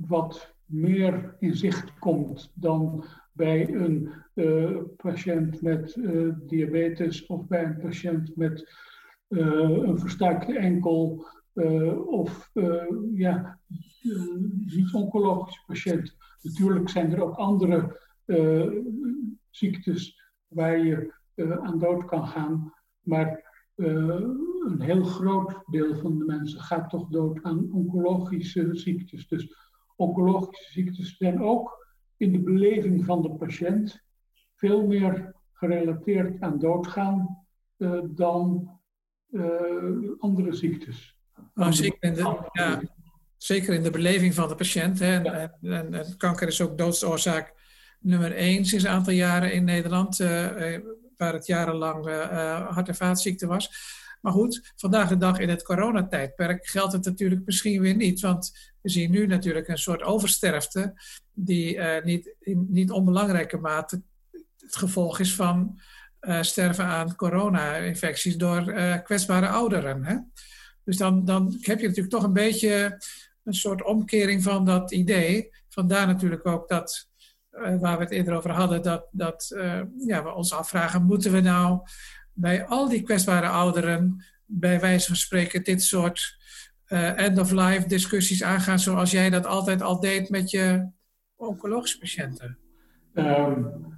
wat meer in zicht komt dan bij een uh, patiënt met diabetes of bij een patiënt met een verstuikte enkel of ja, niet-oncologische patiënten. Natuurlijk zijn er ook andere ziektes waar je aan dood kan gaan, maar een heel groot deel van de mensen gaat toch dood aan oncologische ziektes. Dus oncologische ziektes zijn ook in de beleving van de patiënt veel meer gerelateerd aan doodgaan uh, dan uh, andere ziektes. Oh, zeker, in de, ja, zeker in de beleving van de patiënt. Hè. En, en, en, kanker is ook doodsoorzaak nummer één sinds een aantal jaren in Nederland waar het jarenlang uh, hart- en vaatziekte was. Maar goed, vandaag de dag in het coronatijdperk geldt het natuurlijk misschien weer niet. Want we zien nu natuurlijk een soort oversterfte die uh, niet, in niet onbelangrijke mate het gevolg is van sterven aan corona-infecties door kwetsbare ouderen. Hè? Dus dan, dan heb je natuurlijk toch een beetje een soort omkering van dat idee. Vandaar natuurlijk ook dat waar we het eerder over hadden, dat, dat uh, ja, we ons afvragen, moeten we nou bij al die kwetsbare ouderen, bij wijze van spreken, dit soort uh, end-of-life discussies aangaan zoals jij dat altijd al deed met je oncologische patiënten? Um,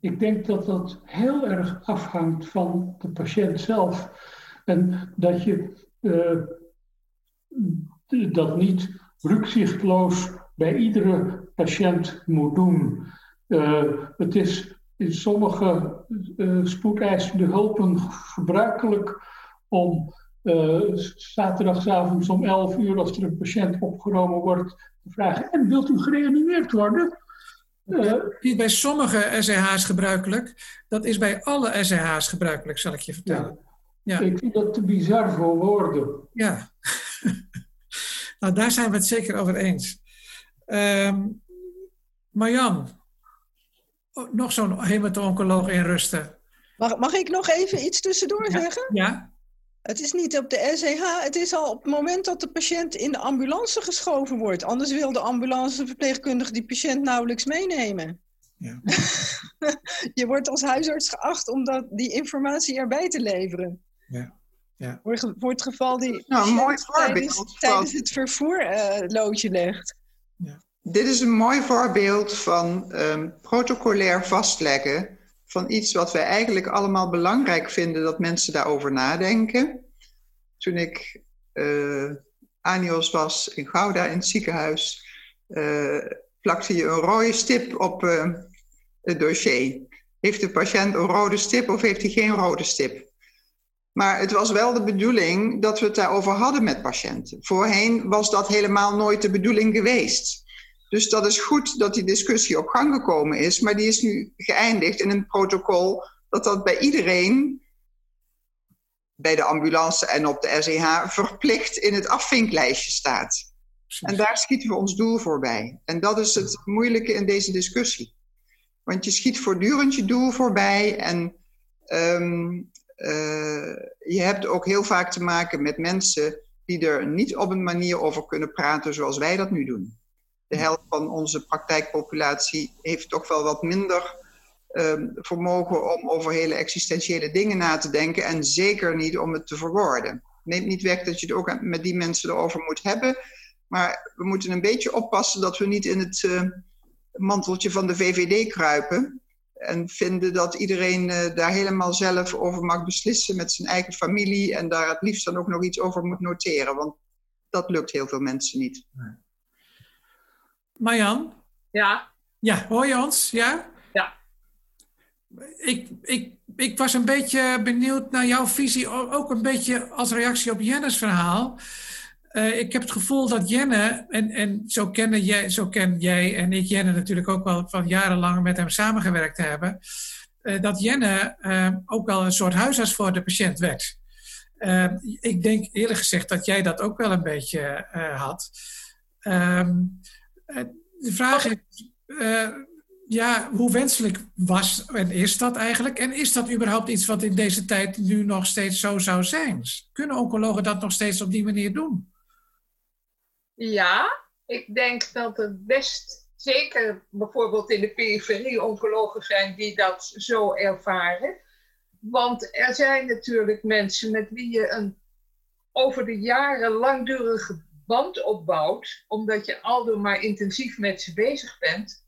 ik denk dat dat heel erg afhangt van de patiënt zelf. En dat je dat niet rukzichtloos bij iedere patiënt moet doen. Uh, het is in sommige uh, spoedeisende hulpen gebruikelijk om uh, zaterdagavond om 11 uur, als er een patiënt opgenomen wordt, te vragen: En wilt u gereanimeerd worden? Niet bij sommige SEH's gebruikelijk, dat is bij alle SEH's gebruikelijk, zal ik je vertellen. Ja. ja. Ik vind dat te bizar voor woorden. Ja, (laughs) nou daar zijn we het zeker over eens. Um, Marjan, oh, nog zo'n hemato-oncoloog in rusten. Mag, mag ik nog even iets tussendoor ja. zeggen? Ja. Het is niet op de SEH, het is al op het moment dat de patiënt in de ambulance geschoven wordt. Anders wil de ambulanceverpleegkundige die patiënt nauwelijks meenemen. Ja. (laughs) je wordt als huisarts geacht om dat, die informatie erbij te leveren. Ja. Ja. Voor, voor het geval die nou, mooi tijdens, tijdens, het vervoer uh, loodje legt. Dit is een mooi voorbeeld van um, protocolair vastleggen van iets wat wij eigenlijk allemaal belangrijk vinden dat mensen daarover nadenken. Toen ik uh, Anios was in Gouda in het ziekenhuis, uh, plakte je een rode stip op uh, het dossier. Heeft de patiënt een rode stip of heeft hij geen rode stip? Maar het was wel de bedoeling dat we het daarover hadden met patiënten. Voorheen was dat helemaal nooit de bedoeling geweest. Dus dat is goed dat die discussie op gang gekomen is, maar die is nu geëindigd in een protocol dat dat bij iedereen, bij de ambulance en op de SEH, verplicht in het afvinklijstje staat. En daar schieten we ons doel voorbij. En dat is het moeilijke in deze discussie. Want je schiet voortdurend je doel voorbij en um, uh, je hebt ook heel vaak te maken met mensen die er niet op een manier over kunnen praten zoals wij dat nu doen de helft van onze praktijkpopulatie heeft toch wel wat minder um, vermogen om over hele existentiële dingen na te denken en zeker niet om het te verwoorden. Neemt niet weg dat je het ook met die mensen erover moet hebben, maar we moeten een beetje oppassen dat we niet in het, uh, manteltje van de VVD kruipen. En vinden dat iedereen daar helemaal zelf over mag beslissen met zijn eigen familie. En daar het liefst dan ook nog iets over moet noteren. Want dat lukt heel veel mensen niet. Marjan? Ja? Ja, hoor je ons? Ja? Ja. Ik, ik, ik was een beetje benieuwd naar jouw visie, ook een beetje als reactie op Jennes verhaal. Uh, ik heb het gevoel dat Jenne, en, en zo, kennen jij, zo ken jij en ik Jenne natuurlijk ook wel van jarenlang met hem samengewerkt hebben, uh, dat Jenne uh, ook wel een soort huisarts voor de patiënt werd. ik denk eerlijk gezegd dat jij dat ook wel een beetje had. Um, de vraag is, ja, hoe wenselijk was en is dat eigenlijk? En is dat überhaupt iets wat in deze tijd nu nog steeds zo zou zijn? Kunnen oncologen dat nog steeds op die manier doen? Ja, ik denk dat er best zeker bijvoorbeeld in de periferie oncologen zijn die dat zo ervaren. Want er zijn natuurlijk mensen met wie je een over de jaren langdurige band opbouwt, omdat je aldoor maar intensief met ze bezig bent.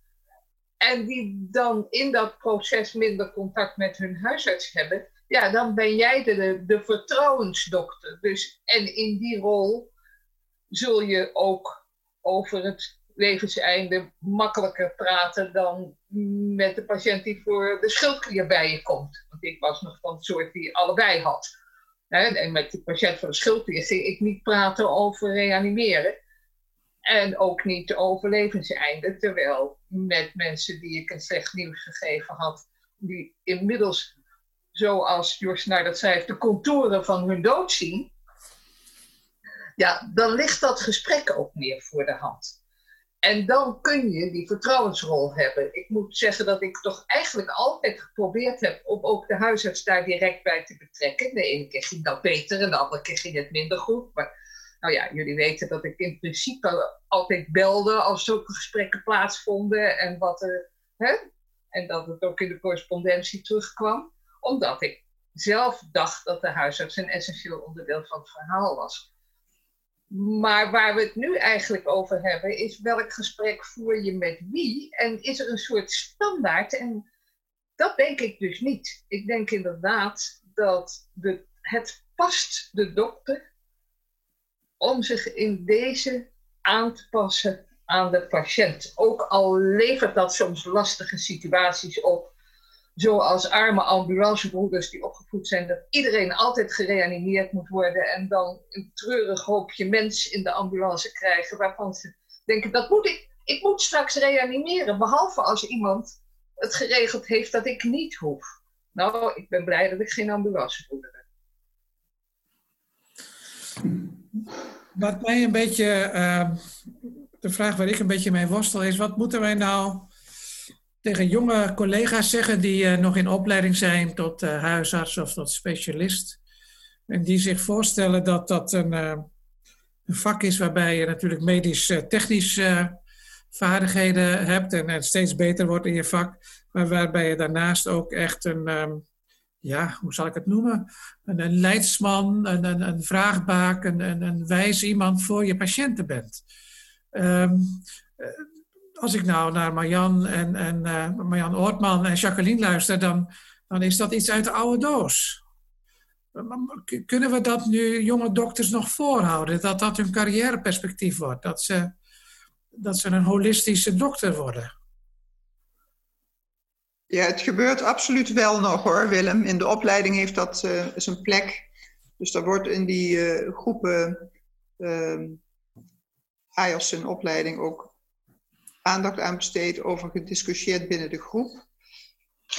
En die dan in dat proces minder contact met hun huisarts hebben. Ja, dan ben jij de, de vertrouwensdokter. Dus, en in die rol zul je ook over het levenseinde makkelijker praten dan met de patiënt die voor de schildklier bij je komt. Want ik was nog van het soort die allebei had. En met de patiënt voor de schildklier ging ik niet praten over reanimeren. En ook niet over levenseinde. Terwijl met mensen die ik een slecht nieuws gegeven had, die inmiddels, zoals Jos naar dat schrijft, de contouren van hun dood zien ja, dan ligt dat gesprek ook meer voor de hand. En dan kun je die vertrouwensrol hebben. Ik moet zeggen dat ik toch eigenlijk altijd geprobeerd heb om ook de huisarts daar direct bij te betrekken. De ene keer ging dat beter en de andere keer ging het minder goed. Maar nou ja, jullie weten dat ik in principe altijd belde als zulke gesprekken plaatsvonden en wat er. Hè? En dat het ook in de correspondentie terugkwam. Omdat ik zelf dacht dat de huisarts een essentieel onderdeel van het verhaal was. Maar waar we het nu eigenlijk over hebben, is welk gesprek voer je met wie? En is er een soort standaard? En dat denk ik dus niet. Ik denk inderdaad dat de, het past de dokter om zich in deze aan te passen aan de patiënt. Ook al levert dat soms lastige situaties op zoals arme ambulancebroeders die opgevoed zijn dat iedereen altijd gereanimeerd moet worden en dan een treurig hoopje mens in de ambulance krijgen waarvan ze denken dat moet ik, ik moet straks reanimeren, behalve als iemand het geregeld heeft dat ik niet hoef. Nou, ik ben blij dat ik geen ambulancebroeder ben. Wat mij een beetje, uh, de vraag waar ik een beetje mee worstel is, wat moeten wij nou tegen jonge collega's zeggen die uh, nog in opleiding zijn tot uh, huisarts of tot specialist. En die zich voorstellen dat dat een, uh, een vak is waarbij je natuurlijk medisch-technisch vaardigheden hebt en, steeds beter wordt in je vak. Maar waarbij je daarnaast ook echt een, um, ja, hoe zal ik het noemen? Een, leidsman, een, een, vraagbaak, een, een, een wijs iemand voor je patiënten bent. Um, als ik nou naar Marjan en, en uh, Marjan Oortman en Jacqueline luister, dan, dan is dat iets uit de oude doos. Kunnen we dat nu jonge dokters nog voorhouden? Dat dat hun carrièreperspectief wordt? Dat ze, dat ze een holistische dokter worden? Ja, het gebeurt absoluut wel nog hoor, Willem. In de opleiding heeft dat uh, is een plek. Dus daar wordt in die uh, groepen uh, AIOS in opleiding ook aandacht aan besteed, over gediscussieerd binnen de groep.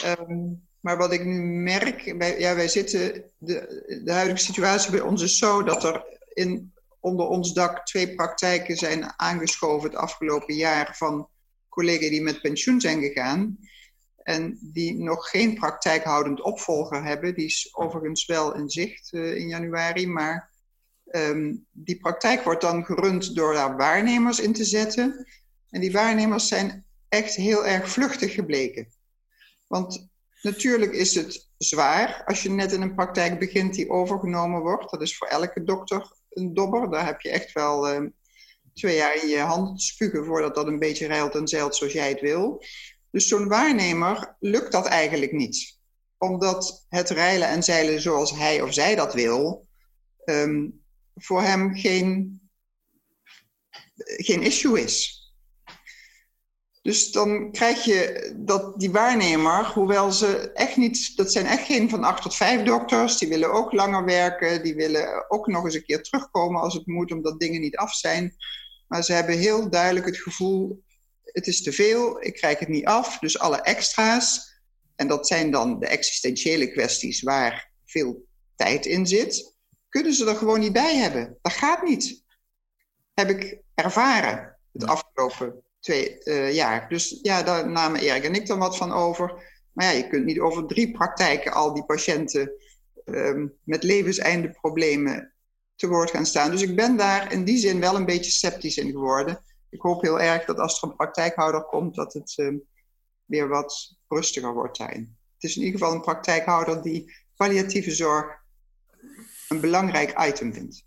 Um, maar wat ik nu merk, wij, ja, wij zitten, de, de huidige situatie bij ons is zo dat er in, onder ons dak twee praktijken zijn aangeschoven het afgelopen jaar van collega's die met pensioen zijn gegaan. En die nog geen praktijkhoudend opvolger hebben. Die is overigens wel in zicht uh, in januari. Maar um, die praktijk wordt dan gerund door daar waarnemers in te zetten. En die waarnemers zijn echt heel erg vluchtig gebleken. Want natuurlijk is het zwaar als je net in een praktijk begint die overgenomen wordt. Dat is voor elke dokter een dobber. Daar heb je echt wel uh, twee jaar in je handen te spugen voordat dat een beetje rijlt en zeilt zoals jij het wil. Dus zo'n waarnemer lukt dat eigenlijk niet. Omdat het rijlen en zeilen zoals hij of zij dat wil, ehm, voor hem geen, geen issue is. Dus dan krijg je dat die waarnemer, hoewel ze echt niet, dat zijn echt geen van acht tot vijf dokters, die willen ook langer werken, die willen ook nog eens een keer terugkomen als het moet, omdat dingen niet af zijn. Maar ze hebben heel duidelijk het gevoel, het is te veel, ik krijg het niet af, dus alle extra's, en dat zijn dan de existentiële kwesties waar veel tijd in zit, kunnen ze er gewoon niet bij hebben. Dat gaat niet. Heb ik ervaren het afgelopen twee uh, jaar. Dus ja, daar namen Erik en ik dan wat van over. Maar ja, je kunt niet over drie praktijken al die patiënten um, met levenseinde problemen te woord gaan staan. Dus ik ben daar in die zin wel een beetje sceptisch in geworden. Ik hoop heel erg dat als er een praktijkhouder komt, dat het um, weer wat rustiger wordt daarin. Het is in ieder geval een praktijkhouder die palliatieve zorg een belangrijk item vindt.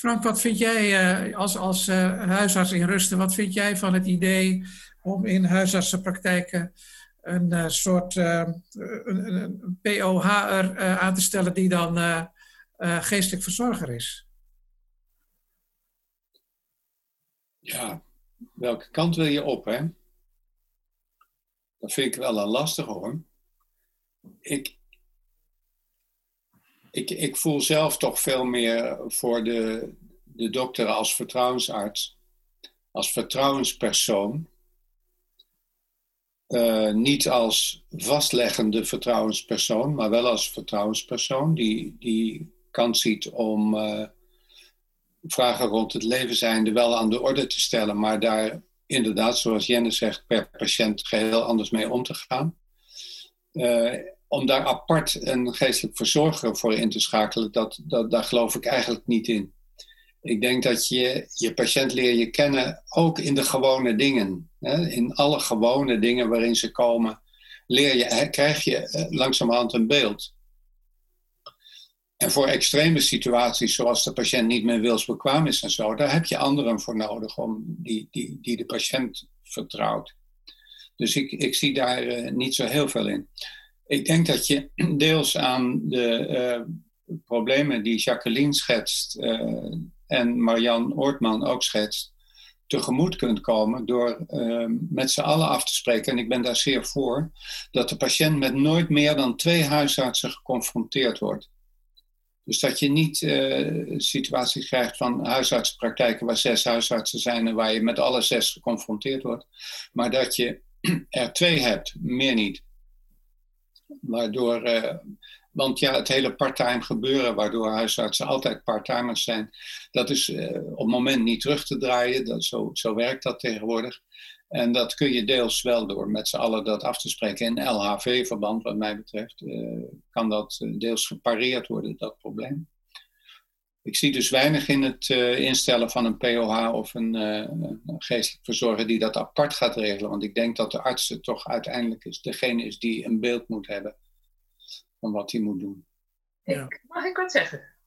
Frank, wat vind jij uh, als, als uh, huisarts in rusten, wat vind jij van het idee om in huisartsenpraktijken een uh, soort een, een, POH'er aan te stellen die dan geestelijk verzorger is? Ja, welke kant wil je op, hè? Dat vind ik wel een lastig hoor. Ik, ik, ik voel zelf toch veel meer voor de, de dokter als vertrouwensarts, als vertrouwenspersoon. Uh, niet als vastleggende vertrouwenspersoon, maar wel als vertrouwenspersoon die, die kans ziet om uh, vragen rond het leven zijnde wel aan de orde te stellen, maar daar inderdaad, zoals Jenne zegt, per patiënt geheel anders mee om te gaan. Uh, om daar apart een geestelijk verzorger voor in te schakelen, dat, dat, daar geloof ik eigenlijk niet in. Ik denk dat je je patiënt leer je kennen ook in de gewone dingen. Hè? In alle gewone dingen waarin ze komen, leer je, krijg je eh, langzamerhand een beeld. En voor extreme situaties, zoals de patiënt niet meer wilsbekwaam is en zo, daar heb je anderen voor nodig om die, die, die de patiënt vertrouwt. Dus ik, ik zie daar uh, niet zo heel veel in. Ik denk dat je (clears throat) deels aan de uh, problemen die Jacqueline schetst uh, en Marian Oortman ook schetst, tegemoet kunt komen door uh, met z'n allen af te spreken, en ik ben daar zeer voor, dat de patiënt met nooit meer dan twee huisartsen geconfronteerd wordt. Dus dat je niet uh, situaties krijgt van huisartsenpraktijken waar zes huisartsen zijn en waar je met alle zes geconfronteerd wordt, maar dat je (clears throat) er twee hebt, meer niet. Waardoor, uh, want ja, het hele parttime gebeuren, waardoor huisartsen altijd parttimers zijn, dat is uh, op het moment niet terug te draaien. Dat, zo, zo werkt dat tegenwoordig. En dat kun je deels wel door met z'n allen dat af te spreken. In LHV-verband, wat mij betreft, uh, kan dat deels gepareerd worden, dat probleem. Ik zie dus weinig in het uh, instellen van een POH of een, uh, geestelijk verzorger die dat apart gaat regelen. Want ik denk dat de arts er toch uiteindelijk is, degene is die een beeld moet hebben van wat hij moet doen. Ja. Ik, mag ik wat zeggen?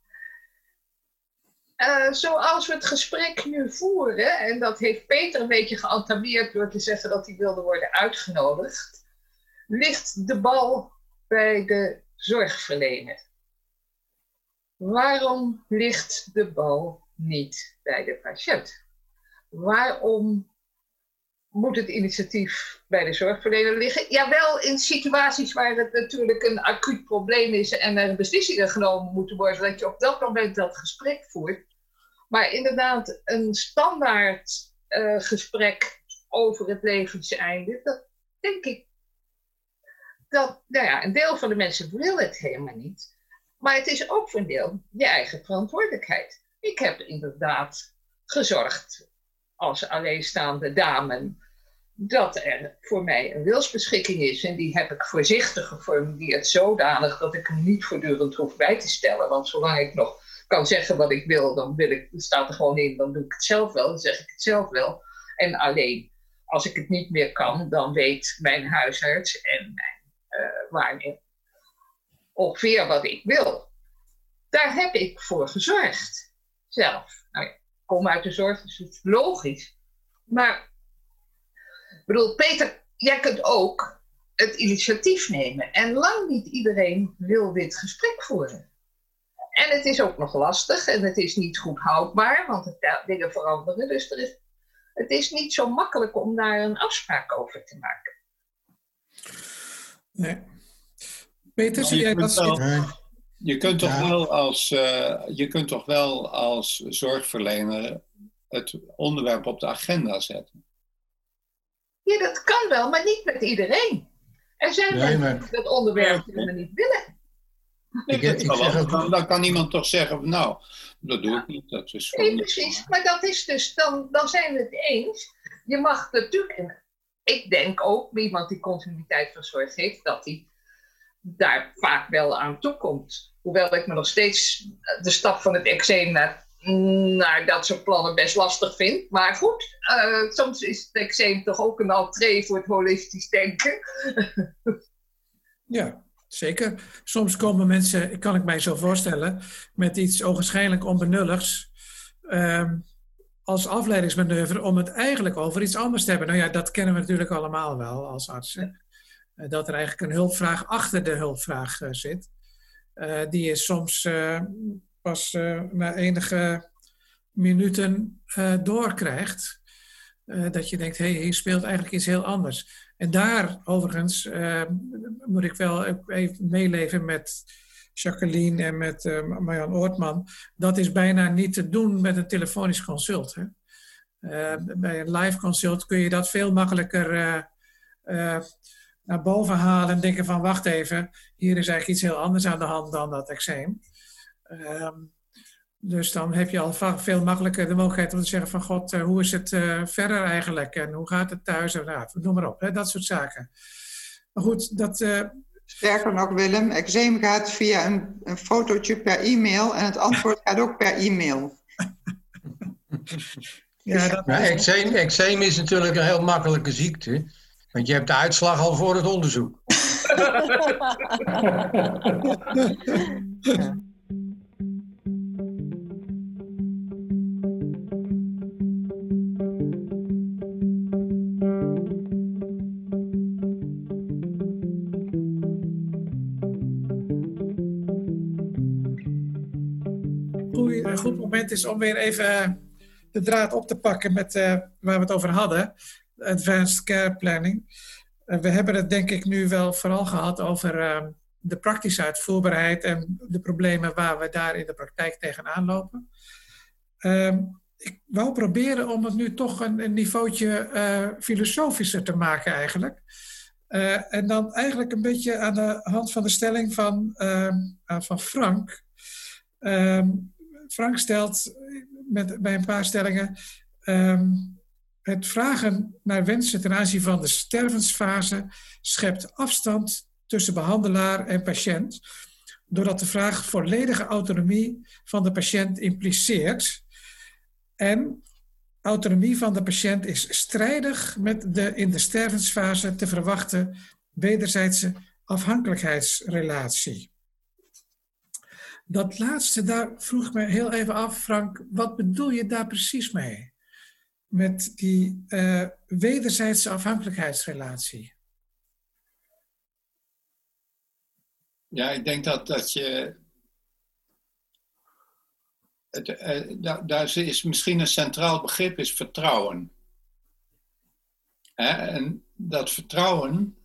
Uh, zoals we het gesprek nu voeren, en dat heeft Peter een beetje geantameerd door te zeggen dat hij wilde worden uitgenodigd, ligt de bal bij de zorgverlener. Waarom ligt de bal niet bij de patiënt? Waarom moet het initiatief bij de zorgverlener liggen? Jawel, in situaties waar het natuurlijk een acuut probleem is en er beslissingen genomen moeten worden, dat je op dat moment dat gesprek voert. Maar inderdaad, een standaard uh, gesprek over het levenseinde, dat denk ik dat nou ja, een deel van de mensen wil het helemaal niet. Maar het is ook voor een deel je eigen verantwoordelijkheid. Ik heb inderdaad gezorgd als alleenstaande dame dat er voor mij een wilsbeschikking is. En die heb ik voorzichtig geformuleerd, zodanig dat ik hem niet voortdurend hoef bij te stellen. Want zolang ik nog kan zeggen wat ik wil, dan wil ik, staat er gewoon in, dan doe ik het zelf wel, dan zeg ik het zelf wel. En alleen als ik het niet meer kan, dan weet mijn huisarts en mijn uh, waarnemer ongeveer wat ik wil. Daar heb ik voor gezorgd, zelf. Nou ja, komen uit de zorg, dus het is logisch. Maar, ik bedoel, Peter, jij kunt ook het initiatief nemen. En lang niet iedereen wil dit gesprek voeren. En het is ook nog lastig en het is niet goed houdbaar, want het, dingen veranderen. Dus er is, het is niet zo makkelijk om daar een afspraak over te maken. Nee. Peter, zie jij dat? Je kunt toch wel als, uh, je kunt toch wel als zorgverlener het onderwerp op de agenda zetten? Ja, dat kan wel, maar niet met iedereen. Er zijn nee, mensen die dat onderwerp niet willen. Ik, ik, ik dan, dan, kan iemand toch zeggen, nou, dat doe ik niet. Dat is nee, precies. Maar dat is dus, dan, dan zijn we het eens. Je mag natuurlijk, ik denk ook, iemand die continuïteit van zorg heeft, dat hij daar vaak wel aan toekomt. Hoewel ik me nog steeds de stap van het eczeem naar, dat soort plannen best lastig vind. Maar goed, uh, soms is het eczeem toch ook een entree voor het holistisch denken. (laughs) ja, zeker. Soms komen mensen, kan ik mij zo voorstellen, met iets ogenschijnlijk onbenulligs. Uh, als afleidingsmanoeuvre om het eigenlijk over iets anders te hebben. Nou ja, dat kennen we natuurlijk allemaal wel als artsen. Eh, dat er eigenlijk een hulpvraag achter de hulpvraag uh, zit. Uh, die je soms pas na enige minuten doorkrijgt. dat je denkt, hé, hey, hier speelt eigenlijk iets heel anders. En daar, overigens, moet ik wel even meeleven met Jacqueline en met uh, Marjan Oortman. Dat is bijna niet te doen met een telefonisch consult. Hè? bij een live consult kun je dat veel makkelijker naar boven halen en denken van wacht even, hier is eigenlijk iets heel anders aan de hand dan dat eczeem. Um, dus dan heb je al veel makkelijker de mogelijkheid om te zeggen van god, uh, hoe is het uh, verder eigenlijk en hoe gaat het thuis en nou, noem maar op, hè, dat soort zaken. Maar goed, dat... Uh... Sterker nog Willem, eczeem gaat via een, een fotootje per e-mail en het antwoord gaat ook per e-mail. ja, dat ja, eczeem, eczeem is natuurlijk een heel makkelijke ziekte. Want je hebt de uitslag al voor het onderzoek. (laughs) een goed moment is om weer even de draad op te pakken met uh, waar we het over hadden. Advanced Care Planning. Uh, we hebben het denk ik nu wel vooral gehad over uh, de praktische uitvoerbaarheid en de problemen waar we daar in de praktijk tegenaan lopen. Uh, ik wou proberen om het nu toch een, een niveautje eh, filosofischer te maken eigenlijk. Uh, en dan eigenlijk een beetje aan de hand van de stelling van, ehm, van Frank. Ehm, Frank stelt met, bij een paar stellingen het vragen naar wensen ten aanzien van de stervensfase schept afstand tussen behandelaar en patiënt, doordat de vraag volledige autonomie van de patiënt impliceert. En autonomie van de patiënt is strijdig met de in de stervensfase te verwachten wederzijdse afhankelijkheidsrelatie. Dat laatste, daar vroeg me heel even af, Frank, wat bedoel je daar precies mee? Met die uh, wederzijdse afhankelijkheidsrelatie? Ja, ik denk dat, dat je. Het, uh, daar, is misschien een centraal begrip, is vertrouwen. Hè? En dat vertrouwen,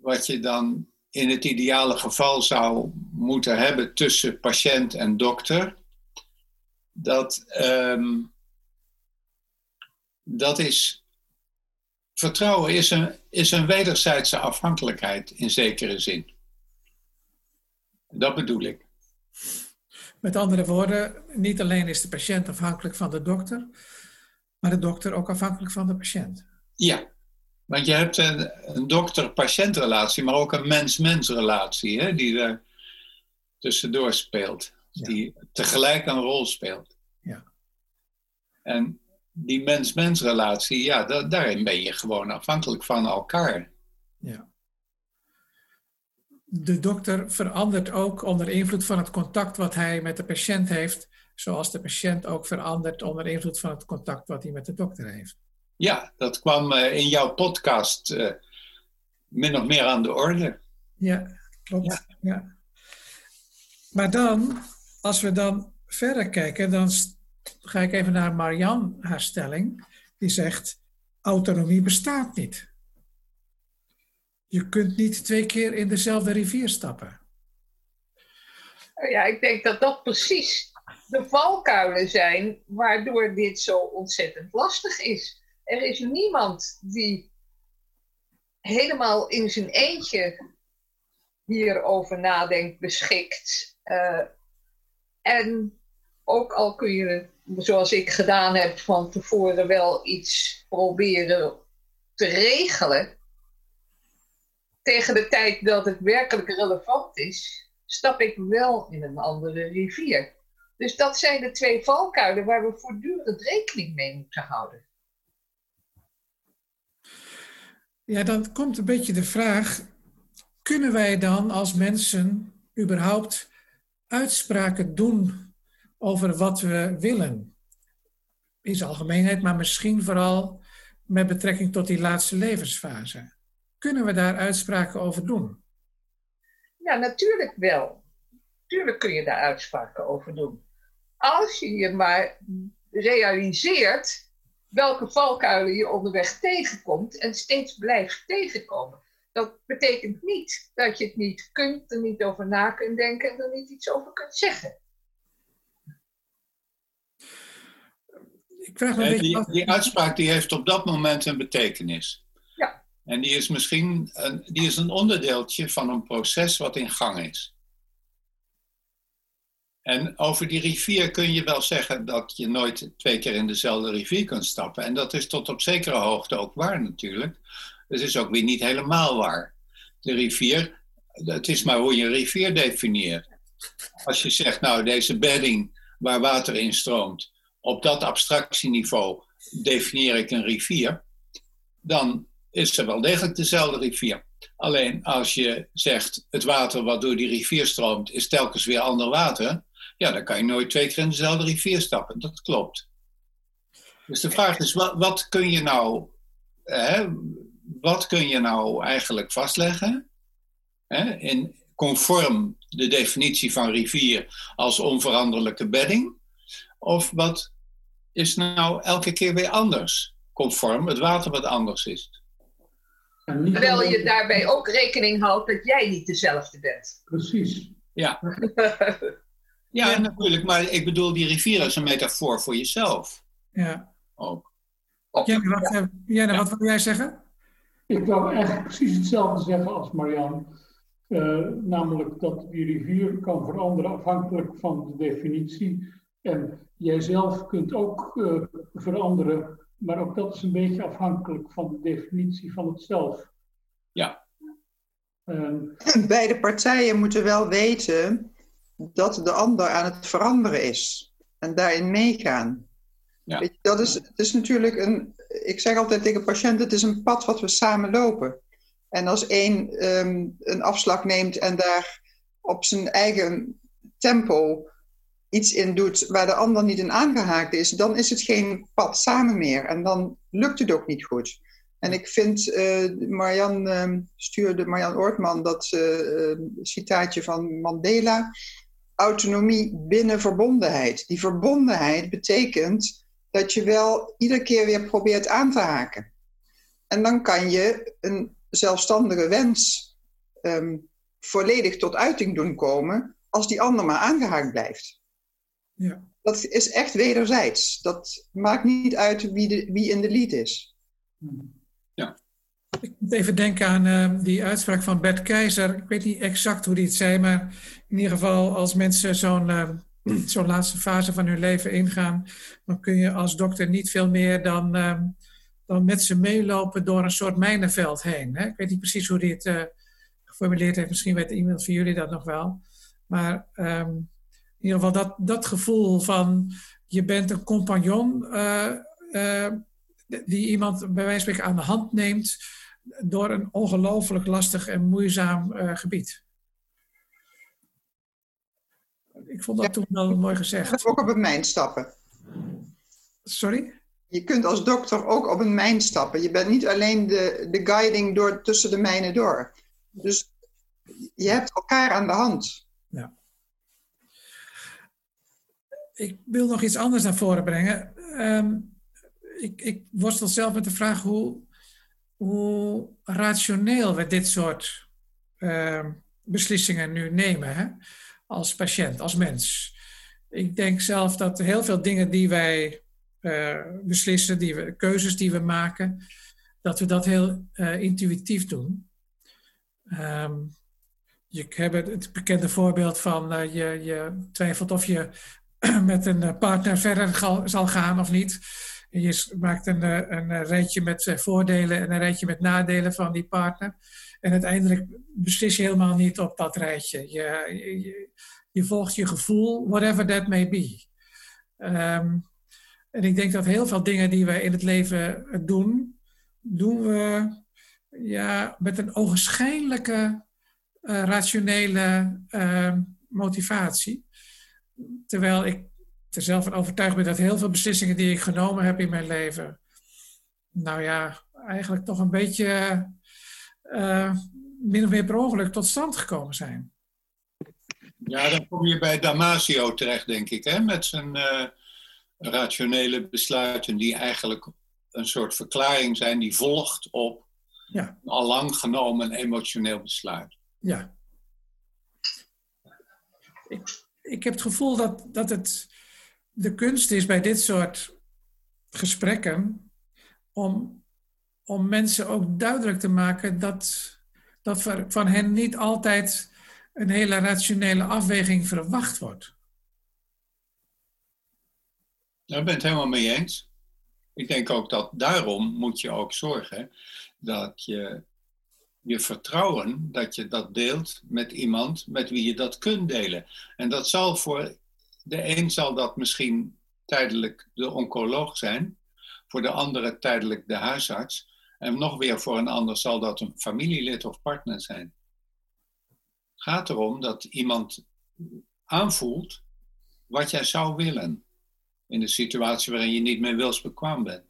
wat je dan in het ideale geval zou moeten hebben tussen patiënt en dokter, dat. Um, dat is. Vertrouwen is een, is een wederzijdse afhankelijkheid in zekere zin. Dat bedoel ik. Met andere woorden, niet alleen is de patiënt afhankelijk van de dokter, maar de dokter ook afhankelijk van de patiënt. Ja, want je hebt een, een dokter-patiëntrelatie, maar ook een mens-mens relatie hè, die er tussendoor speelt. Die tegelijk een rol speelt. Ja. En die mens-mens relatie, ja, daarin ben je gewoon afhankelijk van elkaar. Ja. De dokter verandert ook onder invloed van het contact wat hij met de patiënt heeft zoals de patiënt ook verandert onder invloed van het contact wat hij met de dokter heeft. Ja, dat kwam eh, in jouw podcast uh, min of meer aan de orde. Ja, klopt. Ja. ja. Maar dan, als we dan verder kijken, dan ga ik even naar Marian, haar stelling. Die zegt, autonomie bestaat niet. Je kunt niet twee keer in dezelfde rivier stappen. Ja, ik denk dat dat precies de valkuilen zijn waardoor dit zo ontzettend lastig is. Er is niemand die helemaal in zijn eentje hierover nadenkt, beschikt. Uh, en ook al kun je, zoals ik gedaan heb, van tevoren wel iets proberen te regelen. Tegen de tijd dat het werkelijk relevant is, stap ik wel in een andere rivier. Dus dat zijn de twee valkuilen waar we voortdurend rekening mee moeten houden. Ja, dan komt een beetje de vraag: kunnen wij dan als mensen überhaupt uitspraken doen over wat we willen? In zijn algemeenheid, maar misschien vooral met betrekking tot die laatste levensfase. Kunnen we daar uitspraken over doen? Ja, natuurlijk wel. Tuurlijk kun je daar uitspraken over doen. Als je je maar realiseert welke valkuilen je onderweg tegenkomt en steeds blijft tegenkomen. Dat betekent niet dat je het niet kunt, er niet over na kunt denken en er niet iets over kunt zeggen. Ik vraag me een beetje die, die uitspraak die heeft op dat moment een betekenis. Ja. En die is misschien een, die is een onderdeeltje van een proces wat in gang is. En over die rivier kun je wel zeggen dat je nooit twee keer in dezelfde rivier kunt stappen. En dat is tot op zekere hoogte ook waar natuurlijk. Het is ook weer niet helemaal waar. De rivier, het is maar hoe je een rivier definieert. Als je zegt, nou deze bedding waar water in stroomt, op dat abstractieniveau definieer ik een rivier, dan is er wel degelijk dezelfde rivier. Alleen als je zegt, het water wat door die rivier stroomt, is telkens weer ander water, ja, dan kan je nooit twee keer in dezelfde rivier stappen. Dat klopt. Dus de vraag is, wat, wat kun je nou, hè, wat kun je nou eigenlijk vastleggen? Hè, in, conform de definitie van rivier als onveranderlijke bedding? Of wat is nou elke keer weer anders? Conform het water wat anders is. Terwijl je daarbij ook rekening houdt dat jij niet dezelfde bent. Precies. (laughs) Ja. Ja, natuurlijk. Maar ik bedoel, die rivier is een metafoor voor jezelf. Ja. Ook. Wat, eh, Jenne, wat wil jij zeggen? Ik wil eigenlijk precies hetzelfde zeggen als Marian. Uh, namelijk dat die rivier kan veranderen afhankelijk van de definitie. En jij zelf kunt ook uh, veranderen, maar ook dat is een beetje afhankelijk van de definitie van het zelf. Ja. Uh, Beide partijen moeten wel weten dat de ander aan het veranderen is en daarin meegaan. Ja. Weet je, dat is, het is natuurlijk een, ik zeg altijd tegen patiënten, het is een pad wat we samen lopen. En als één ehm, een afslag neemt en daar op zijn eigen tempo iets in doet waar de ander niet in aangehaakt is, dan is het geen pad samen meer. En dan lukt het ook niet goed. En ik vind, uh, Marjan uh, stuurde, Marjan Oortman, dat uh, citaatje van Mandela autonomie binnen verbondenheid. Die verbondenheid betekent dat je wel iedere keer weer probeert aan te haken. En dan kan je een zelfstandige wens um, volledig tot uiting doen komen als die ander maar aangehaakt blijft. Ja. Dat is echt wederzijds. Dat maakt niet uit wie, de, wie in de lead is. Ja. Ik moet even denken aan uh, die uitspraak van Bert Keizer. Ik weet niet exact hoe die het zei, maar in ieder geval als mensen zo'n uh, (clears throat) zo'n laatste fase van hun leven ingaan, dan kun je als dokter niet veel meer dan, uh, dan met ze meelopen door een soort mijnenveld heen. Hè? Ik weet niet precies hoe hij het uh, geformuleerd heeft. Misschien weet iemand van jullie dat nog wel. Maar um, in ieder geval dat, dat gevoel van je bent een compagnon die iemand bij wijze van spreken aan de hand neemt door een ongelooflijk lastig en moeizaam uh, gebied. Ik vond dat toen wel mooi gezegd. Ook op een mijn stappen. Sorry? Je kunt als dokter ook op een mijn stappen. Je bent niet alleen de, de guiding door, tussen de mijnen door. Dus je hebt elkaar aan de hand. Ja. Ik wil nog iets anders naar voren brengen. Ehm, ik, ik worstel zelf met de vraag hoe, hoe rationeel we dit soort ehm, beslissingen nu nemen. Hè? Als patiënt, als mens. Ik denk zelf dat heel veel dingen die wij uh, beslissen, die we, keuzes die we maken, dat we dat heel uh, intuïtief doen. Um, je hebt het bekende voorbeeld van uh, je, je twijfelt of je (clears throat) met een partner verder zal gaan of niet. Je maakt een, een rijtje met voordelen en een rijtje met nadelen van die partner. En uiteindelijk beslis je helemaal niet op dat rijtje. Je, je, volgt je gevoel, whatever that may be. Um, en ik denk dat heel veel dingen die we in het leven doen, doen we ja, met een ogenschijnlijke rationele uh, motivatie. Terwijl ik er zelf van overtuigd ben dat heel veel beslissingen die ik genomen heb in mijn leven, nou ja, eigenlijk toch een beetje uh, min of meer per ongeluk tot stand gekomen zijn. Ja, dan kom je bij Damasio terecht, denk ik, hè? met zijn rationele besluiten die eigenlijk een soort verklaring zijn die volgt op ja. een al lang genomen emotioneel besluit. Ja. Ik, ik heb het gevoel dat, dat het de kunst is bij dit soort gesprekken om, om mensen ook duidelijk te maken dat, dat van hen niet altijd een hele rationele afweging verwacht wordt. Daar ben ik het helemaal mee eens. Ik denk ook dat daarom moet je ook zorgen dat je je vertrouwen, dat je dat deelt met iemand met wie je dat kunt delen. En dat zal voor de een zal dat misschien tijdelijk de oncoloog zijn, voor de andere tijdelijk de huisarts. En nog weer voor een ander zal dat een familielid of partner zijn. Het gaat erom dat iemand aanvoelt wat jij zou willen in de situatie waarin je niet meer wilsbekwaam bent.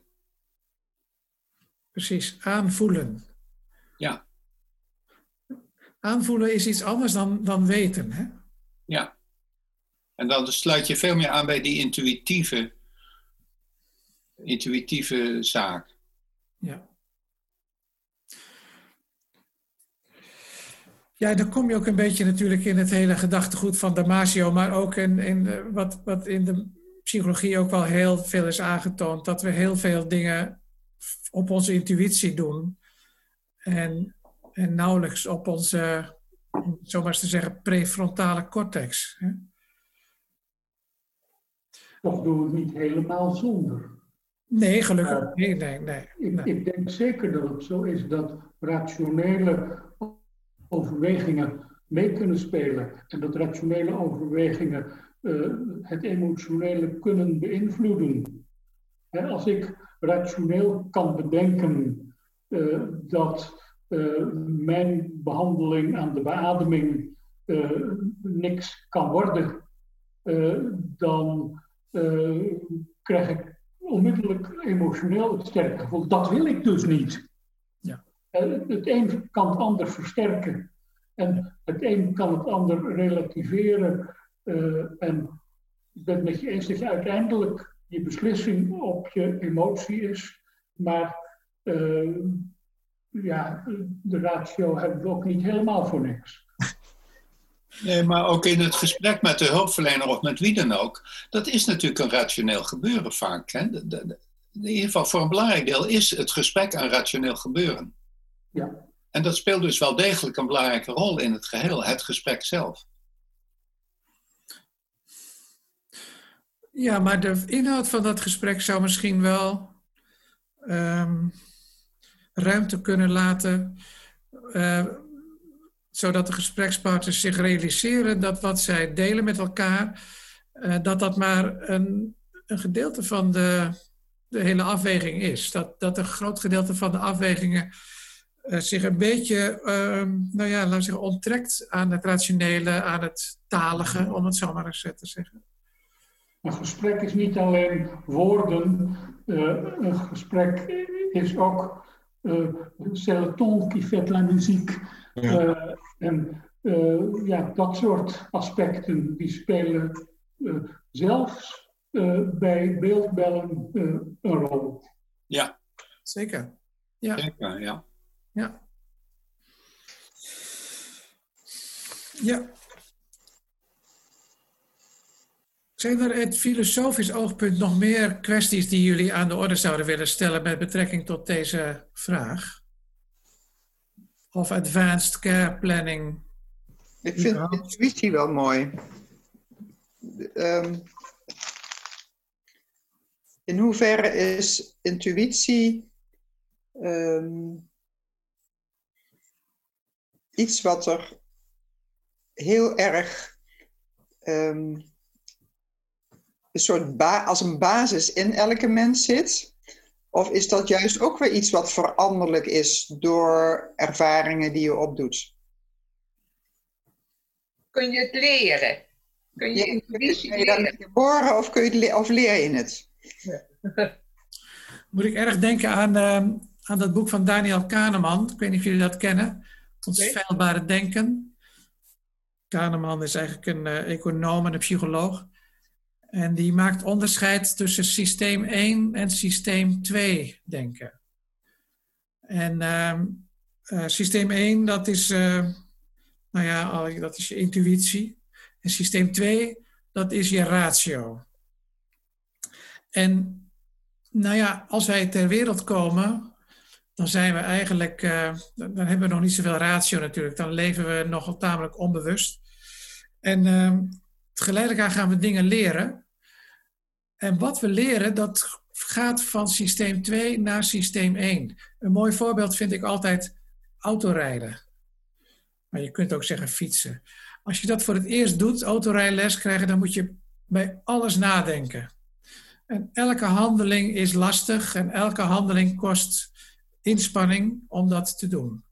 Precies, aanvoelen. Ja. Aanvoelen is iets anders dan, dan weten, hè? Ja. En dan sluit je veel meer aan bij die intuïtieve, intuïtieve zaak. Ja. Ja, dan kom je ook een beetje natuurlijk in het hele gedachtegoed van Damasio, maar ook in, in eh, wat, wat in de psychologie ook wel heel veel is aangetoond. Dat we heel veel dingen op onze intuïtie doen. En, en nauwelijks op onze, om zomaar eens te zeggen, prefrontale cortex. Hè? Toch doen we het niet helemaal zonder. Nee, gelukkig. nee, nee, nee, ik, ik, denk zeker dat het zo is dat rationele overwegingen mee kunnen spelen. En dat rationele overwegingen uh, het emotionele kunnen beïnvloeden. als ik rationeel kan bedenken uh, dat mijn behandeling aan de beademing niks kan worden, dan krijg ik onmiddellijk emotioneel het sterke gevoel. Dat wil ik dus niet. Ja. het een kan het ander versterken. En het een kan het ander relativeren. Uh, en ik ben het met je eens dat je uiteindelijk je beslissing op je emotie is. Maar uh, ja, de ratio hebben we ook niet helemaal voor niks. (laughs) Nee, maar ook in het gesprek met de hulpverlener of met wie dan ook, dat is natuurlijk een rationeel gebeuren vaak. Hè? De, de, in ieder geval voor een belangrijk deel is het gesprek een rationeel gebeuren. Ja. En dat speelt dus wel degelijk een belangrijke rol in het geheel, het gesprek zelf. Ja, maar de inhoud van dat gesprek zou misschien wel um, ruimte kunnen laten, uh, zodat de gesprekspartners zich realiseren dat wat zij delen met elkaar, uh, dat dat maar een, een gedeelte van de, de hele afweging is. Dat, dat een groot gedeelte van de afwegingen eh, zich een beetje, ehm, nou ja, laten zeggen, onttrekt aan het rationele, aan het talige, om het zo maar eens te zeggen. Een gesprek is niet alleen woorden, een gesprek is ook uh, ton qui fait la muziek. Ja. en ja, dat soort aspecten die spelen zelfs bij beeldbellen een rol. Ja, zeker. Ja. Zeker, ja. Ja. Ja. Zijn er uit filosofisch oogpunt nog meer kwesties die jullie aan de orde zouden willen stellen met betrekking tot deze vraag? Of advanced care planning? Ik vind intuïtie wel mooi. Um, in hoeverre is intuïtie um, iets wat er heel erg um, een soort als een basis in elke mens zit? Of is dat juist ook weer iets wat veranderlijk is door ervaringen die je opdoet? Kun je het leren? Kun je intuïtie ja, leren? je geboren of, kun je het of leer je het? Ja. (laughs) Moet ik erg denken aan, uh, aan dat boek van Daniel Kahneman. Ik weet niet of jullie dat kennen. Ons okay. denken. Kahneman is eigenlijk een uh, econoom en een psycholoog. En die maakt onderscheid tussen systeem 1 en systeem 2 denken. En uh, uh, systeem 1, dat is, uh, nou ja, dat is je intuïtie. En systeem 2, dat is je ratio. En nou ja, als wij ter wereld komen, dan zijn we eigenlijk, dan hebben we nog niet zoveel ratio natuurlijk. Dan leven we nog tamelijk onbewust. En ehm, geleidelijk aan gaan we dingen leren. En wat we leren, dat gaat van systeem 2 naar systeem 1. Een mooi voorbeeld vind ik altijd autorijden. Maar je kunt ook zeggen fietsen. Als je dat voor het eerst doet, autorijles krijgen, dan moet je bij alles nadenken. En elke handeling is lastig en elke handeling kost inspanning om dat te doen.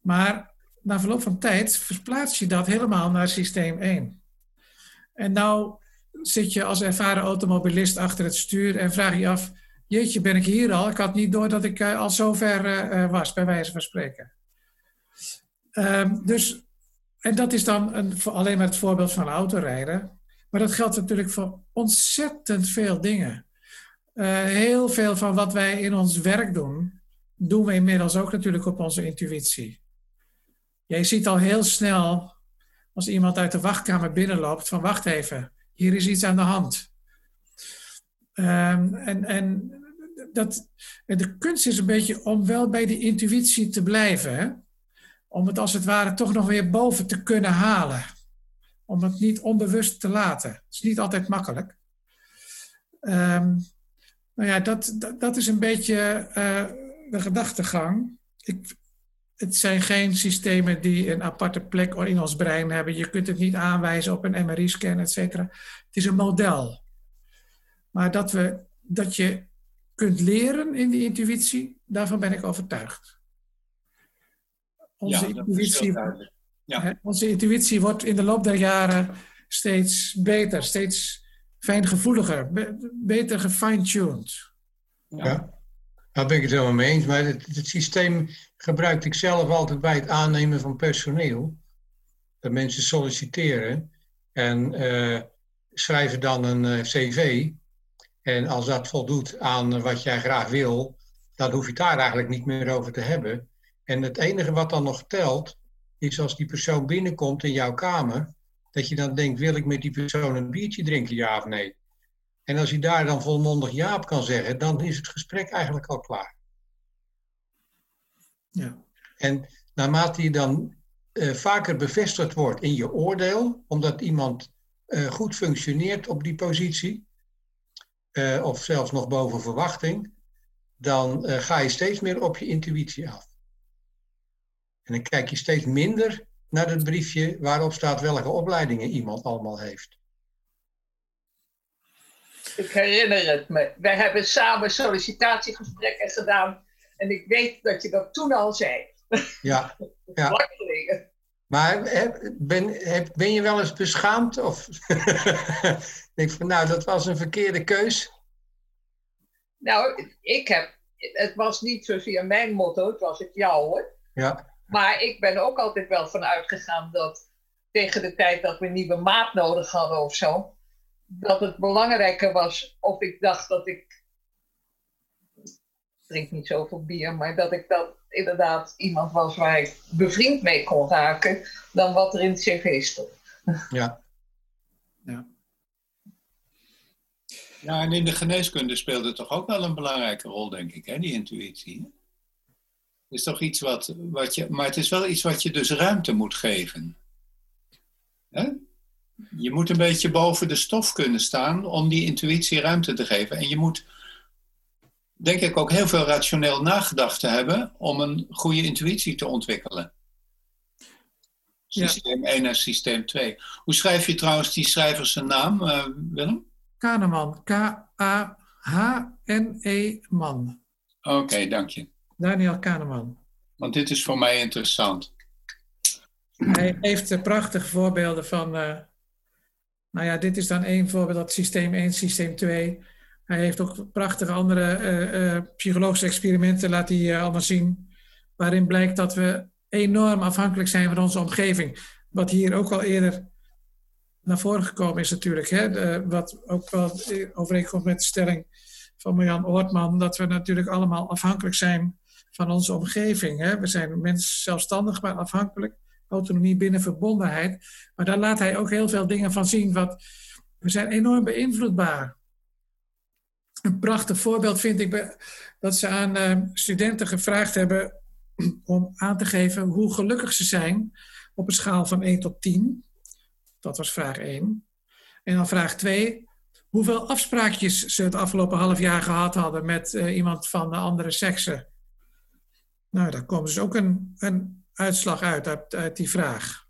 Maar na verloop van tijd verplaats je dat helemaal naar systeem 1. En nou zit je als ervaren automobilist achter het stuur en vraag je af: Jeetje, ben ik hier al? Ik had niet door dat ik uh, al zo ver uh, was, bij wijze van spreken. Um, dus, en dat is dan een, alleen maar het voorbeeld van autorijden. Maar dat geldt natuurlijk voor ontzettend veel dingen. Heel veel van wat wij in ons werk doen, doen we inmiddels ook natuurlijk op onze intuïtie. Jij ziet al heel snel, als iemand uit de wachtkamer binnenloopt, van wacht even, hier is iets aan de hand. Um, en en dat, de kunst is een beetje om wel bij die intuïtie te blijven. Hè? Om het als het ware toch nog weer boven te kunnen halen. Om het niet onbewust te laten. Het is niet altijd makkelijk. Um, nou ja, dat, dat, is een beetje uh, de gedachtegang. Ik, het zijn geen systemen die een aparte plek in ons brein hebben. Je kunt het niet aanwijzen op een MRI-scan, et cetera. Het is een model. Maar dat, we, dat je kunt leren in die intuïtie, daarvan ben ik overtuigd. Onze, ja, intuïtie, ja. onze intuïtie wordt in de loop der jaren steeds beter, steeds fijngevoeliger, beter gefine-tuned. Ja. Daar ben ik het helemaal mee eens. Maar het, systeem gebruikte ik zelf altijd bij het aannemen van personeel. Dat mensen solliciteren en uh, schrijven dan een uh, cv. En als dat voldoet aan wat jij graag wil, dan hoef je het daar eigenlijk niet meer over te hebben. En het enige wat dan nog telt, is als die persoon binnenkomt in jouw kamer, dat je dan denkt, wil ik met die persoon een biertje drinken, ja of nee? En als je daar dan volmondig ja op kan zeggen, dan is het gesprek eigenlijk al klaar. Ja. En naarmate je dan uh, vaker bevestigd wordt in je oordeel, omdat iemand uh, goed functioneert op die positie, uh, of zelfs nog boven verwachting, dan ga je steeds meer op je intuïtie af. En dan kijk je steeds minder naar het briefje waarop staat welke opleidingen iemand allemaal heeft. Ik herinner het me. Wij hebben samen sollicitatiegesprekken gedaan. En ik weet dat je dat toen al zei. Ja, (laughs) ja. Maar ben, ben je wel eens beschaamd? Of (laughs) denk van, nou, dat was een verkeerde keus? Nou, ik heb, het was niet zozeer mijn motto, het was het jouwe. Ja. Maar ik ben ook altijd wel van uitgegaan dat tegen de tijd dat we een nieuwe maat nodig hadden of zo, dat het belangrijker was of ik dacht dat ik, ik drink niet zoveel bier, maar dat ik dat inderdaad iemand was waar ik bevriend mee kon raken, dan wat er in het cv stond. (laughs) Ja. Ja. Ja, en in de geneeskunde speelt het toch ook wel een belangrijke rol, denk ik, hè, die intuïtie. Het is toch iets wat, wat je, maar het is wel iets wat je dus ruimte moet geven. Je moet een beetje boven de stof kunnen staan om die intuïtie ruimte te geven. En je moet, denk ik, ook heel veel rationeel nagedacht te hebben om een goede intuïtie te ontwikkelen. Systeem 1 en systeem 2. Hoe schrijf je trouwens die schrijvers zijn naam, uh, Willem? Kahneman. K-A-H-N-E-Man. Oké, dank je. Daniel Kahneman. Want dit is voor mij interessant. Hij heeft prachtige voorbeelden van. Uh, nou ja, dit is dan één voorbeeld, dat systeem 1, systeem 2. Hij heeft ook prachtige andere uh, uh, psychologische experimenten, laat hij allemaal zien. Waarin blijkt dat we enorm afhankelijk zijn van onze omgeving. Wat hier ook al eerder naar voren gekomen is natuurlijk. Hè, wat ook wel overeenkomt met de stelling van Marjan Oortman. Dat we natuurlijk allemaal afhankelijk zijn van onze omgeving. Hè. We zijn mensen zelfstandig, maar afhankelijk. Autonomie binnen verbondenheid. Maar daar laat hij ook heel veel dingen van zien. Wat, we zijn enorm beïnvloedbaar. Een prachtig voorbeeld vind ik dat ze aan uh, studenten gevraagd hebben (clears throat) om aan te geven hoe gelukkig ze zijn op een schaal van 1 tot 10. Dat was vraag 1. En dan vraag 2. Hoeveel afspraakjes ze het afgelopen half jaar gehad hadden met uh, iemand van de andere sekse. Nou, daar komt dus ook een, een uitslag uit, uit, die vraag.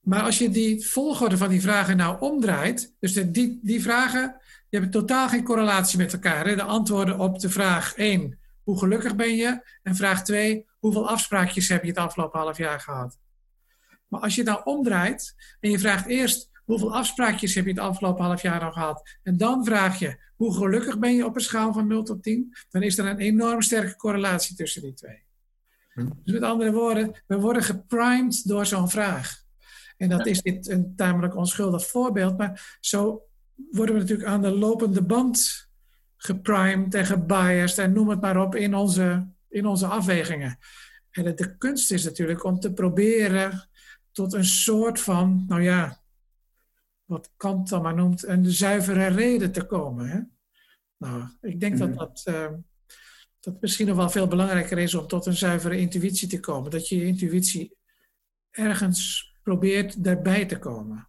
Maar als je die volgorde van die vragen nou omdraait, dus de, die, die vragen, die hebben totaal geen correlatie met elkaar. Hè? De antwoorden op de vraag 1, hoe gelukkig ben je? En vraag 2, hoeveel afspraakjes heb je het afgelopen half jaar gehad? Maar als je nou omdraait en je vraagt eerst hoeveel afspraakjes heb je het afgelopen half jaar al gehad, en dan vraag je hoe gelukkig ben je op een schaal van 0 tot 10, dan is er een enorm sterke correlatie tussen die twee. Dus met andere woorden, we worden geprimed door zo'n vraag. En dat is dit een tamelijk onschuldig voorbeeld, maar zo worden we natuurlijk aan de lopende band geprimed en gebiased en noem het maar op in onze, in onze afwegingen. En de kunst is natuurlijk om te proberen tot een soort van, nou ja, wat Kant dan maar noemt, een zuivere reden te komen. Hè? Nou, ik denk dat mhm. dat, uh, dat misschien nog wel veel belangrijker is om tot een zuivere intuïtie te komen. Dat je je intuïtie ergens probeert daarbij te komen.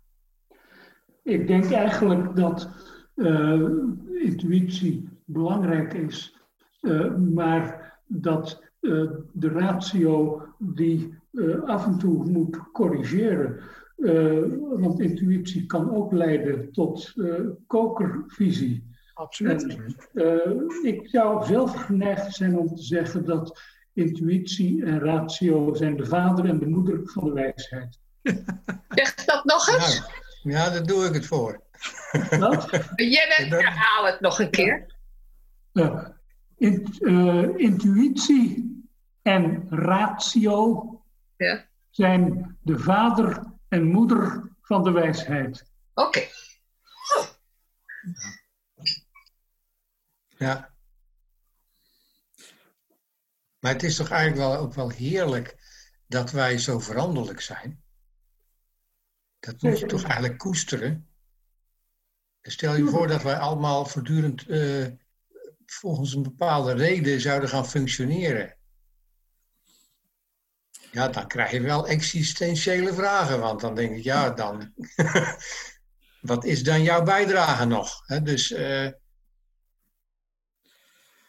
Ik denk eigenlijk dat uh, intuïtie belangrijk is, uh, maar dat de ratio die af en toe moet corrigeren. Want intuïtie kan ook leiden tot kokervisie. Absoluut. En, ik zou zelf geneigd zijn om te zeggen dat intuïtie en ratio zijn de vader en de moeder van de wijsheid. (laughs) Zeg dat nog eens. Ja, ja daar doe ik het voor. (laughs) Wat? Jij herhaal het nog een keer. In, intuïtie en ratio ja. zijn de vader en moeder van de wijsheid. Oké. Ja. Maar het is toch eigenlijk wel, ook wel heerlijk dat wij zo veranderlijk zijn. Dat moet je toch eigenlijk koesteren. Stel je voor dat wij allemaal voortdurend uh, volgens een bepaalde reden zouden gaan functioneren. Ja, dan krijg je wel existentiële vragen. Want dan denk ik, ja, dan. (laughs) wat is dan jouw bijdrage nog? dus uh,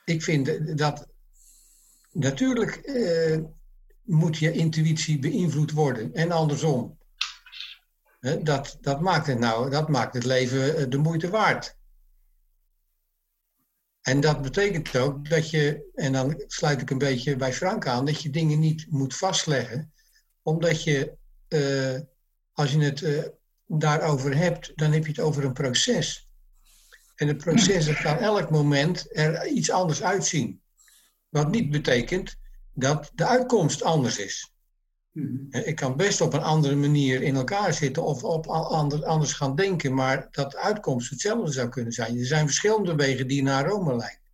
ik vind dat. Natuurlijk uh, moet je intuïtie beïnvloed worden en andersom. dat, dat, maakt het nou, dat maakt het leven eh, de moeite waard. En dat betekent ook dat je, en dan sluit ik een beetje bij Frank aan, dat je dingen niet moet vastleggen, omdat je, uh, als je het daarover hebt, dan heb je het over een proces. En het proces kan elk moment er iets anders uitzien. Wat niet betekent dat de uitkomst anders is. Mhm. Ik kan best op een andere manier in elkaar zitten of op anders gaan denken, maar dat de uitkomst hetzelfde zou kunnen zijn. Er zijn verschillende wegen die naar Rome leiden.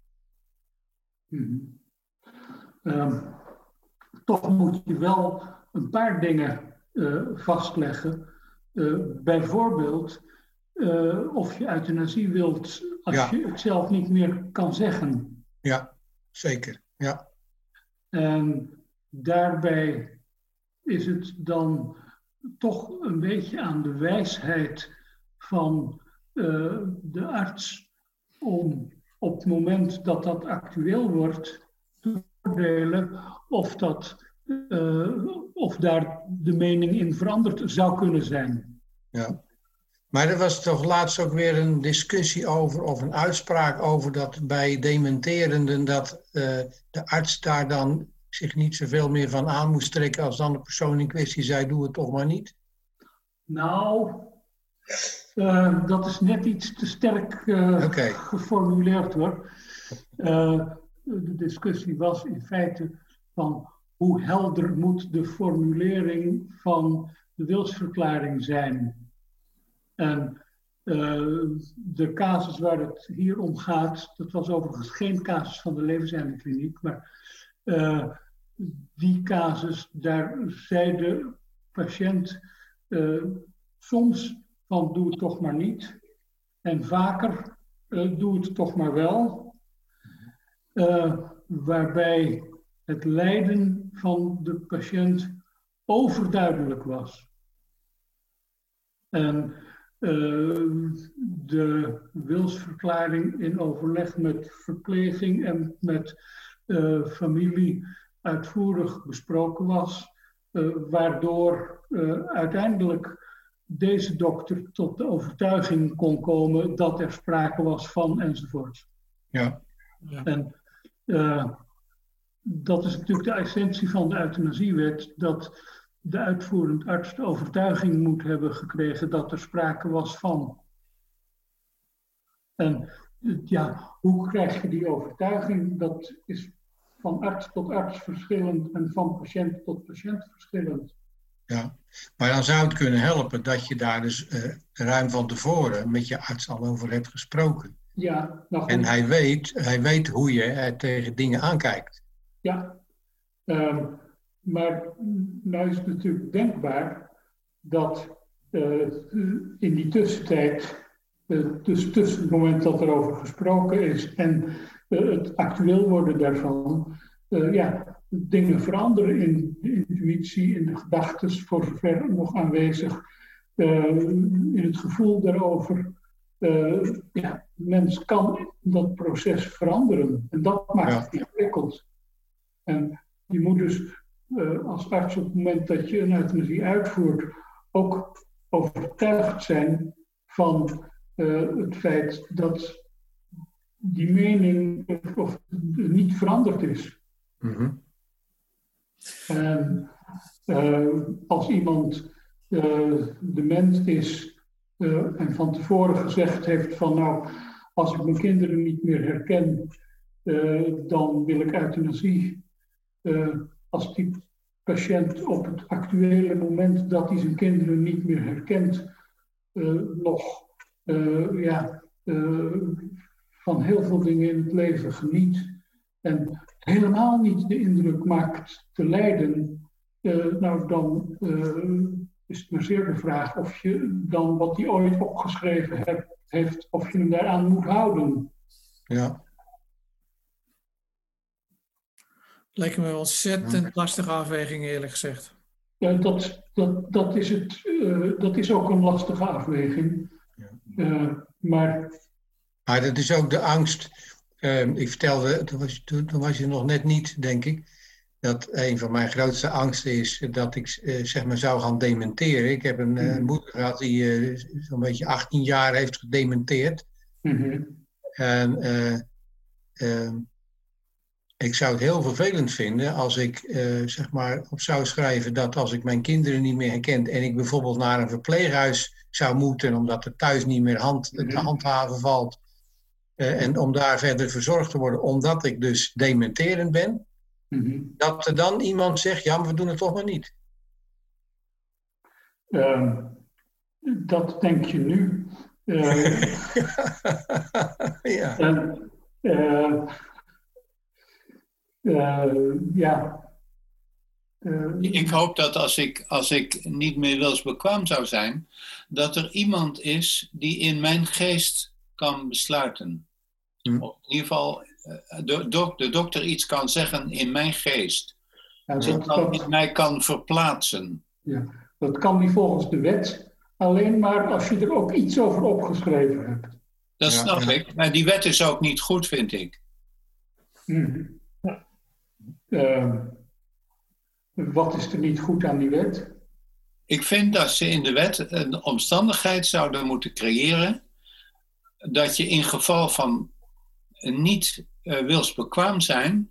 Mhm. Ehm, toch moet je wel een paar dingen uh, vastleggen. Uh, bijvoorbeeld uh, of je euthanasie wilt als je het zelf niet meer kan zeggen. Ja, zeker. Ja. En daarbij is het dan toch een beetje aan de wijsheid van uh, de arts om op het moment dat dat actueel wordt te oordelen of, dat, uh, of daar de mening in veranderd zou kunnen zijn. Ja. Maar er was toch laatst ook weer een discussie over, of een uitspraak over dat bij dementerenden dat uh, de arts daar dan zich niet zoveel meer van aan moest trekken als dan de persoon in kwestie zei, doe het toch maar niet? Nou, uh, dat is net iets te sterk uh, okay. geformuleerd hoor. De discussie was in feite van hoe helder moet de formulering van de wilsverklaring zijn. En de casus waar het hier om gaat, dat was overigens geen casus van de levenseindekliniek, maar die casus, daar zei de patiënt uh, soms van doe het toch maar niet. En vaker doe het toch maar wel. Waarbij het lijden van de patiënt overduidelijk was. En de wilsverklaring in overleg met verpleging en met familie uitvoerig besproken was, uh, waardoor uh, uiteindelijk deze dokter tot de overtuiging kon komen dat er sprake was van enzovoort. Ja. ja. En uh, dat is natuurlijk de essentie van de euthanasiewet, dat de uitvoerend arts de overtuiging moet hebben gekregen dat er sprake was van. En ja, hoe krijg je die overtuiging? Dat is van arts tot arts verschillend en van patiënt tot patiënt verschillend. Ja, maar dan zou het kunnen helpen dat je daar dus uh, ruim van tevoren met je arts al over hebt gesproken. Ja, nou En hij weet, hij weet hoe je er tegen dingen aankijkt. Ja, uh, maar nou is het natuurlijk denkbaar dat uh, in die tussentijd, dus tussen het moment dat er over gesproken is en eh, het actueel worden daarvan, uh, ja, dingen veranderen in de intuïtie, in de gedachten, voor zover nog aanwezig, uh, in het gevoel daarover. Uh, ja, mens kan dat proces veranderen en dat maakt het ingewikkeld. En je moet dus als arts op het moment dat je een euthanasie uitvoert ook overtuigd zijn van het feit dat die mening of, niet veranderd is. Mm En uh, als iemand uh, dement is en van tevoren gezegd heeft van nou, als ik mijn kinderen niet meer herken, dan wil ik euthanasie. Als die patiënt op het actuele moment dat hij zijn kinderen niet meer herkent, nog ja, van heel veel dingen in het leven geniet en helemaal niet de indruk maakt te lijden, nou dan is het maar zeer de vraag of je dan wat hij ooit opgeschreven hebt, heeft, of je hem daaraan moet houden. Ja. Lijkt me ontzettend lastige afweging, eerlijk gezegd. Ja, dat, dat, dat, is het, uh, dat is ook een lastige afweging. Ja. maar maar dat is ook de angst. Uh, ik vertelde, toen was, toen, toen was, je nog net niet, denk ik, dat een van mijn grootste angsten is dat ik uh, zeg maar zou gaan dementeren. Ik heb een uh, moeder gehad die uh, zo'n beetje 18 jaar heeft gedementeerd. Mm -hmm. En ehm, ik zou het heel vervelend vinden als ik eh, zeg maar op zou schrijven dat als ik mijn kinderen niet meer herken en ik bijvoorbeeld naar een verpleeghuis zou moeten omdat er thuis niet meer hand, te Mhm. handhaven valt eh, en om daar verder verzorgd te worden omdat ik dus dementerend ben, Mhm. dat er dan iemand zegt ja, maar we doen het toch maar niet. Ehm, dat denk je nu. (laughs) Eh, ja. Eh, ja. Eh, Ik hoop dat als ik, als ik niet meer wilsbekwaam zou zijn, dat er iemand is die in mijn geest kan besluiten. Hm. Of in ieder geval eh, de, dok- de dokter iets kan zeggen in mijn geest. ja, dat, kan, dat, mij kan verplaatsen. dat kan niet volgens de wet, alleen maar als je er ook iets over opgeschreven hebt. Dat Ja, snap ja. ik. Maar die wet is ook niet goed, vind ik. Mhm. Ehm, wat is er niet goed aan die wet? Ik vind dat ze in de wet een omstandigheid zouden moeten creëren dat je in geval van niet eh, wilsbekwaam zijn,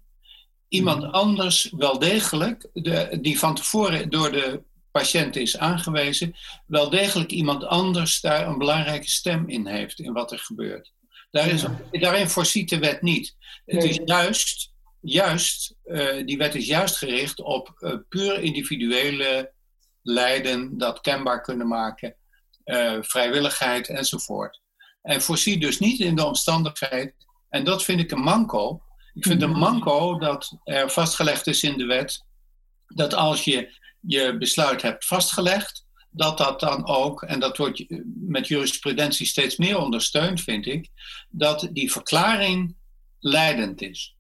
iemand anders wel degelijk, de, die van tevoren door de patiënt is aangewezen, wel degelijk iemand anders daar een belangrijke stem in heeft in wat er gebeurt. Daar is, daarin voorziet de wet niet. Het is juist, juist eh, die wet is juist gericht op eh, puur individuele lijden, dat kenbaar kunnen maken, eh, vrijwilligheid enzovoort. En voorziet dus niet in de omstandigheid, en dat vind ik een manco. Ik vind een manco dat er vastgelegd is in de wet dat als je je besluit hebt vastgelegd, dat dat dan ook, en dat wordt met jurisprudentie steeds meer ondersteund, vind ik, dat die verklaring leidend is.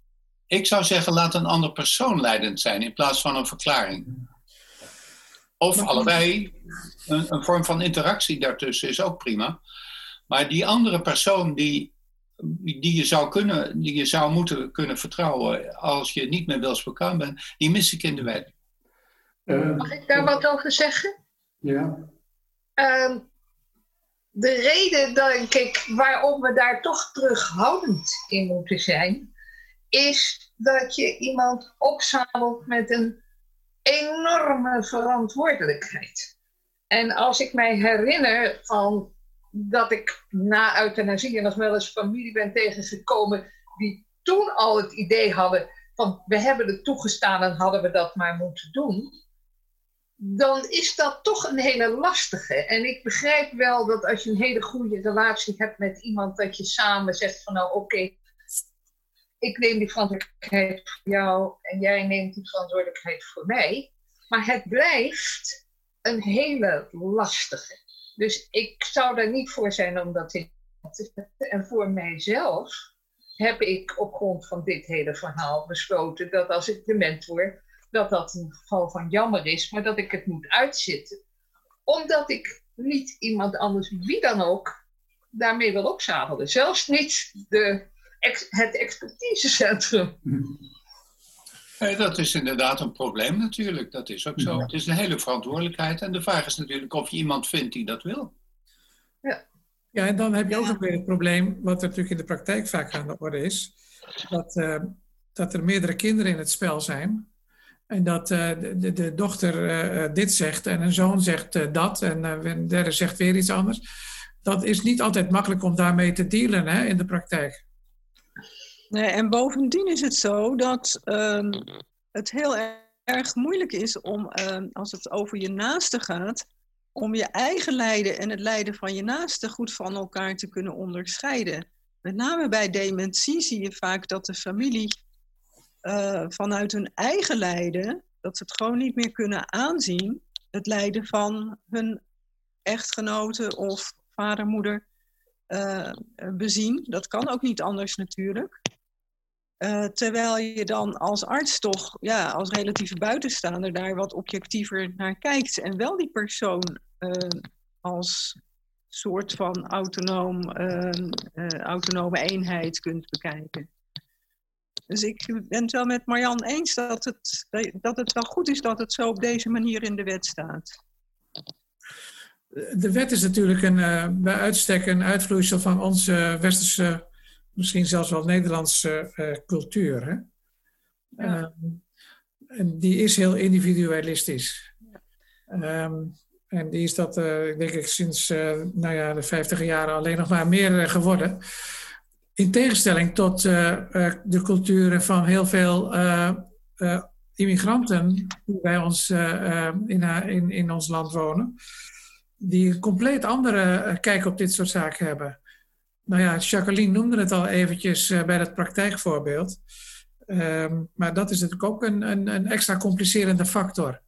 Ik zou zeggen, laat een ander persoon leidend zijn in plaats van een verklaring. Of allebei, een, een vorm van interactie daartussen is ook prima. Maar die andere persoon die, die, je zou kunnen, die je zou moeten kunnen vertrouwen als je niet meer wilsbekwaam bent, die mis ik in de wet. Eh, Mag ik daar wat over zeggen? ja. Ehm, de reden, denk ik, waarom we daar toch terughoudend in moeten zijn, is dat je iemand opzadelt met een enorme verantwoordelijkheid. En als ik mij herinner van dat ik na euthanasie nog wel eens familie ben tegengekomen die toen al het idee hadden van we hebben het toegestaan en hadden we dat maar moeten doen dan is dat toch een hele lastige. En ik begrijp wel dat als je een hele goede relatie hebt met iemand, dat je samen zegt van nou oké, ik neem die verantwoordelijkheid voor jou en jij neemt die verantwoordelijkheid voor mij. Maar het blijft een hele lastige. Dus ik zou daar niet voor zijn om dat in te zetten. En voor mijzelf heb ik op grond van dit hele verhaal besloten dat als ik dement word, dat dat een geval van jammer is, maar dat ik het moet uitzitten. Omdat ik niet iemand anders, wie dan ook, daarmee wil opzadelen. Zelfs niet de, ex- het expertisecentrum. Nee, dat is inderdaad een probleem natuurlijk. Dat is ook zo. Het is een hele verantwoordelijkheid. En de vraag is natuurlijk of je iemand vindt die dat wil. Ja, en dan heb je ook Ja. nog weer het probleem, wat er natuurlijk in de praktijk vaak aan de orde is, dat, eh, dat er meerdere kinderen in het spel zijn. En dat eh, de, de, de dochter eh, eh, dit zegt en een zoon zegt eh, dat en eh, een derde zegt weer iets anders. Dat is niet altijd makkelijk om daarmee te dealen hè, in de praktijk. Nee, en bovendien is het zo dat ehm, het heel erg moeilijk is om, ehm, als het over je naaste gaat, om je eigen lijden en het lijden van je naaste goed van elkaar te kunnen onderscheiden. Met name bij dementie zie je vaak dat de familie eh, vanuit hun eigen lijden, dat ze het gewoon niet meer kunnen aanzien, het lijden van hun echtgenoten of vader, moeder, eh, bezien. Dat kan ook niet anders natuurlijk. Eh, terwijl je dan als arts toch, ja, als relatieve buitenstaander daar wat objectiever naar kijkt. En wel die persoon eh, als soort van autonoom, eh, eh, autonome eenheid kunt bekijken. Dus ik ben het wel met Marjan eens dat het, dat het wel goed is dat het zo op deze manier in de wet staat. De wet is natuurlijk een, eh, bij uitstek een uitvloeisel van onze westerse misschien zelfs wel Nederlandse uh, cultuur. Hè? Ja. Um, en die is heel individualistisch. Um, en die is dat, uh, denk ik, sinds uh, nou ja, de 50 jaren alleen nog maar meer geworden. In tegenstelling tot de culturen van heel veel immigranten die bij ons in, in, in ons land wonen die een compleet andere kijk op dit soort zaken hebben. Nou ja, Jacqueline noemde het al eventjes uh, bij dat praktijkvoorbeeld. Um, maar dat is natuurlijk ook een, een, een, extra complicerende factor.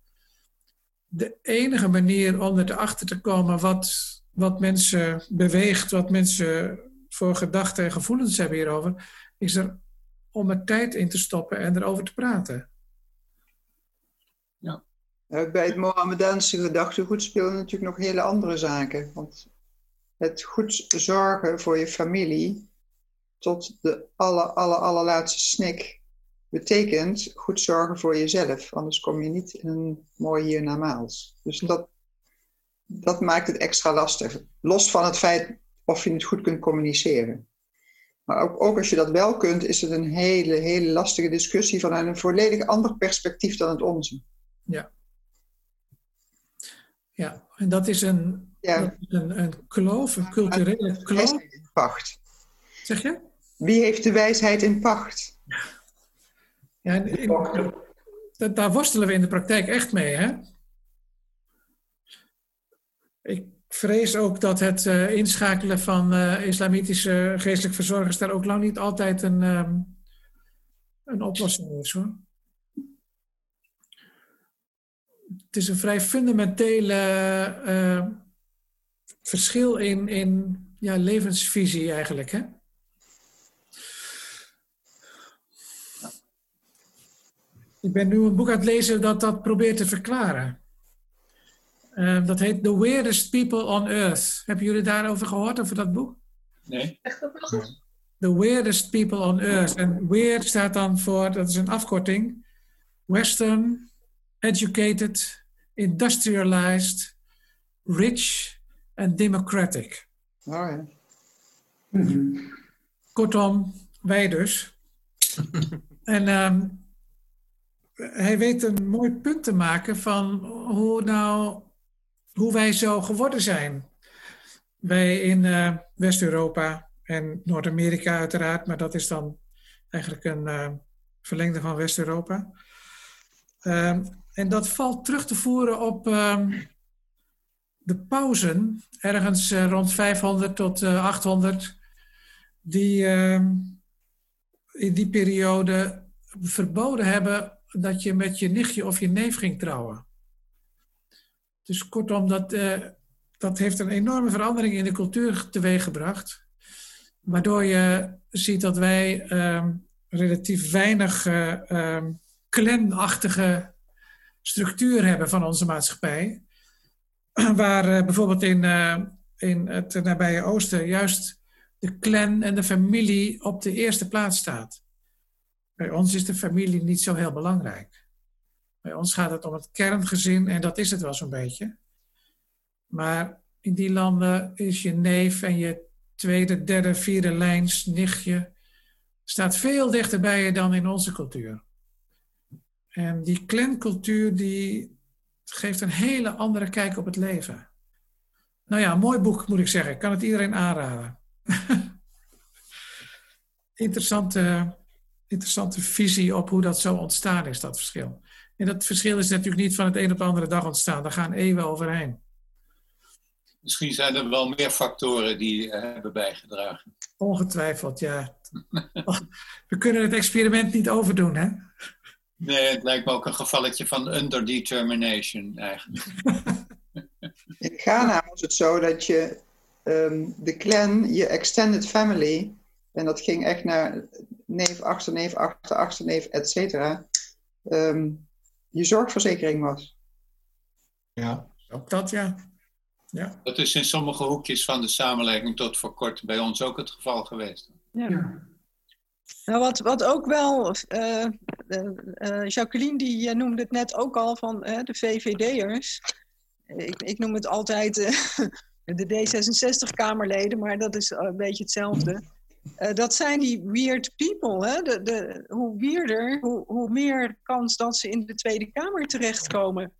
De enige manier om er achter te komen wat, wat mensen beweegt, wat mensen voor gedachten en gevoelens hebben hierover, is er om er tijd in te stoppen en erover te praten. Ja. Bij het Mohammedaanse gedachtegoed spelen natuurlijk nog hele andere zaken. Want het goed zorgen voor je familie tot de aller, aller, allerlaatste snik betekent goed zorgen voor jezelf. Anders kom je niet in een mooi hiernamaals. Dus dat, dat maakt het extra lastig. Los van het feit of je het goed kunt communiceren. Maar ook, ook als je dat wel kunt, is het een hele, hele lastige discussie vanuit een volledig ander perspectief dan het onze. Ja. Ja, en dat is een, ja. Een, een kloof, een culturele kloof. pacht. Zeg je? Wie heeft de wijsheid in pacht? Ja, in, daar worstelen we in de praktijk echt mee, hè? Ik vrees ook dat het uh, inschakelen van uh, islamitische geestelijke verzorgers daar ook lang niet altijd een, um, een oplossing is, hoor. Het is een vrij fundamentele uh, verschil in, in ja, levensvisie eigenlijk. Hè? Ik ben nu een boek aan het lezen dat dat probeert te verklaren. Uh, dat heet The Weirdest People on Earth. Hebben jullie daarover gehoord, over dat boek? Nee. The Weirdest People on Earth. En weird staat dan voor, dat is een afkorting, Western, Educated, Industrialized, Rich en democratic. Oh, ja. Kortom, wij dus. (laughs) en um, hij weet een mooi punt te maken van hoe, nou, hoe wij zo geworden zijn. Wij in uh, West-Europa en Noord-Amerika uiteraard, maar dat is dan eigenlijk een uh, verlengde van West-Europa. Um, en dat valt terug te voeren op um, de pauzen, ergens uh, rond 500 tot uh, 800, die uh, in die periode verboden hebben dat je met je nichtje of je neef ging trouwen. Dus kortom, dat, uh, dat heeft een enorme verandering in de cultuur teweeggebracht. Waardoor je ziet dat wij ehm, relatief weinig um, clanachtige structuur hebben van onze maatschappij. (clears throat) waar uh, bijvoorbeeld in, uh, in het nabije Oosten juist de clan en de familie op de eerste plaats staat. Bij ons is de familie niet zo heel belangrijk. Bij ons gaat het om het kerngezin en dat is het wel zo'n beetje. Maar in die landen is je neef en je tweede, derde, vierde lijns nichtje staat veel dichter bij je dan in onze cultuur. En die clancultuur die geeft een hele andere kijk op het leven. Nou ja, mooi boek moet ik zeggen. Ik kan het iedereen aanraden. (laughs) interessante, interessante visie op hoe dat zo ontstaan is, dat verschil. En dat verschil is natuurlijk niet van het een op de andere dag ontstaan. Daar gaan eeuwen overheen. Misschien zijn er wel meer factoren die uh, hebben bijgedragen. Ongetwijfeld, ja. (laughs) We kunnen het experiment niet overdoen, hè? Nee, het lijkt me ook een gevalletje van underdetermination eigenlijk. (laughs) In Ghana was het zo dat je um, de clan, je extended family, en dat ging echt naar neef, achterneef, achter, achterneef, et cetera, um, je zorgverzekering was. Ja, ook dat ja. ja. Dat is in sommige hoekjes van de samenleving tot voor kort bij ons ook het geval geweest. Ja. Nou, wat, wat ook wel, uh, uh, Jacqueline die noemde het net ook al van de VVD'ers. Ik, ik noem het altijd (laughs) de D66-Kamerleden, maar dat is een beetje hetzelfde. Eh, dat zijn die weird people. Hè? De, de, hoe weirder, hoe, hoe meer kans dat ze in de Tweede Kamer terechtkomen.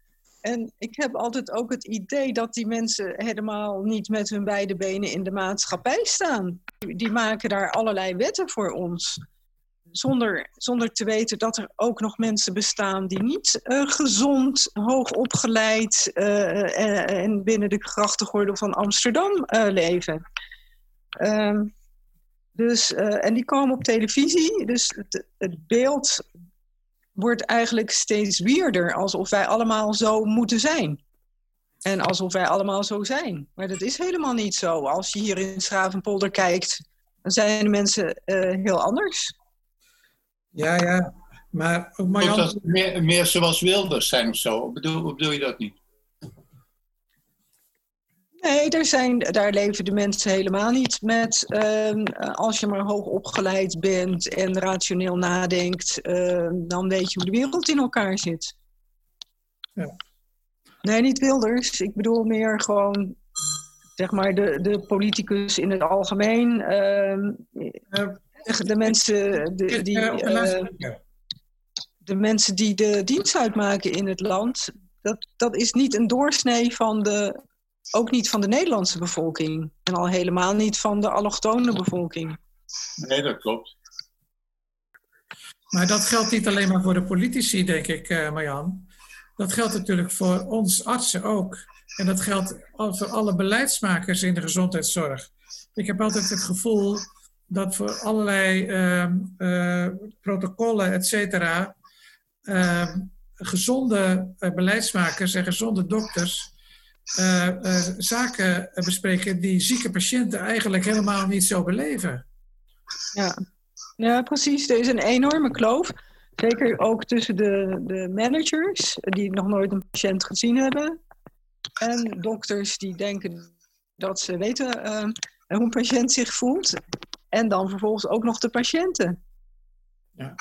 En ik heb altijd ook het idee dat die mensen helemaal niet met hun beide benen in de maatschappij staan. Die maken daar allerlei wetten voor ons. Zonder, zonder te weten dat er ook nog mensen bestaan die niet uh, gezond, hoog opgeleid uh, en binnen de grachtengordel van Amsterdam leven. Ehm, dus, en die komen op televisie. Dus het, het beeld wordt eigenlijk steeds weerder. Alsof wij allemaal zo moeten zijn. En alsof wij allemaal zo zijn. Maar dat is helemaal niet zo. Als je hier in Schravenpolder kijkt, dan zijn de mensen uh, heel anders. Ja, ja. Maar. Dat meer, meer zoals Wilders zijn of zo. Bedoel, bedoel je dat niet? Nee, daar, zijn, daar leven de mensen helemaal niet met. Uh, als je maar hoog opgeleid bent en rationeel nadenkt, uh, dan weet je hoe de wereld in elkaar zit. Ja. Nee, niet Wilders. Ik bedoel meer gewoon, zeg maar, de, de politicus in het algemeen. Uh, de mensen de, die. Eh, de mensen die de dienst uitmaken in het land, dat, dat is niet een doorsnee van de ook niet van de Nederlandse bevolking. En al helemaal niet van de allochtone bevolking. Nee, dat klopt. Maar dat geldt niet alleen maar voor de politici, denk ik, uh, Marjan. Dat geldt natuurlijk voor ons artsen ook. En dat geldt voor alle beleidsmakers in de gezondheidszorg. Ik heb altijd het gevoel dat voor allerlei uh, uh, protocollen, et cetera, ehm, gezonde eh, beleidsmakers en gezonde dokters uh, uh, zaken bespreken die zieke patiënten eigenlijk helemaal niet zo beleven. Ja. ja, precies. Er is een enorme kloof. Zeker ook tussen de, de managers die nog nooit een patiënt gezien hebben. En dokters die denken dat ze weten uh, hoe een patiënt zich voelt. En dan vervolgens ook nog de patiënten. Ja.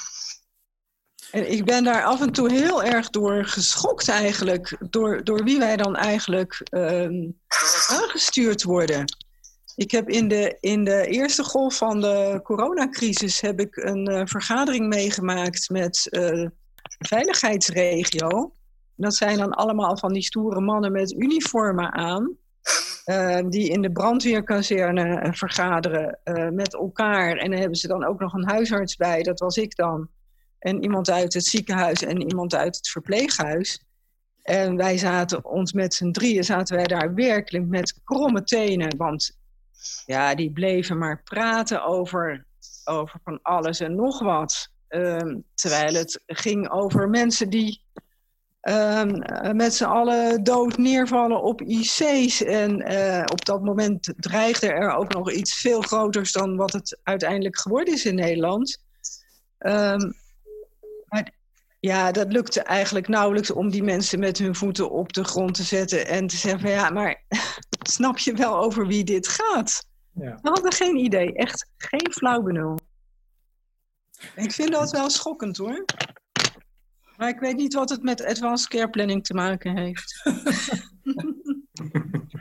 En ik ben daar af en toe heel erg door geschokt eigenlijk. Door, door wie wij dan eigenlijk uh, aangestuurd worden. Ik heb in de, in de eerste golf van de coronacrisis heb ik een uh, vergadering meegemaakt met uh, veiligheidsregio. Dat zijn dan allemaal van die stoere mannen met uniformen aan. Uh, die in de brandweerkazerne vergaderen met elkaar. En dan hebben ze dan ook nog een huisarts bij, dat was ik dan en iemand uit het ziekenhuis en iemand uit het verpleeghuis. En wij zaten ons met z'n drieën, zaten wij daar werkelijk met kromme tenen. Want ja, die bleven maar praten over, over van alles en nog wat. Ehm, terwijl het ging over mensen die um, met z'n allen dood neervallen op IC's. En uh, op dat moment dreigde er ook nog iets veel groters dan wat het uiteindelijk geworden is in Nederland. Um, ja, dat lukte eigenlijk nauwelijks om die mensen met hun voeten op de grond te zetten en te zeggen van ja, maar (laughs) snap je wel over wie dit gaat? Ja. We hadden geen idee, echt geen flauw benul. Ik vind dat wel schokkend hoor. Maar ik weet niet wat het met advanced care planning te maken heeft. (laughs)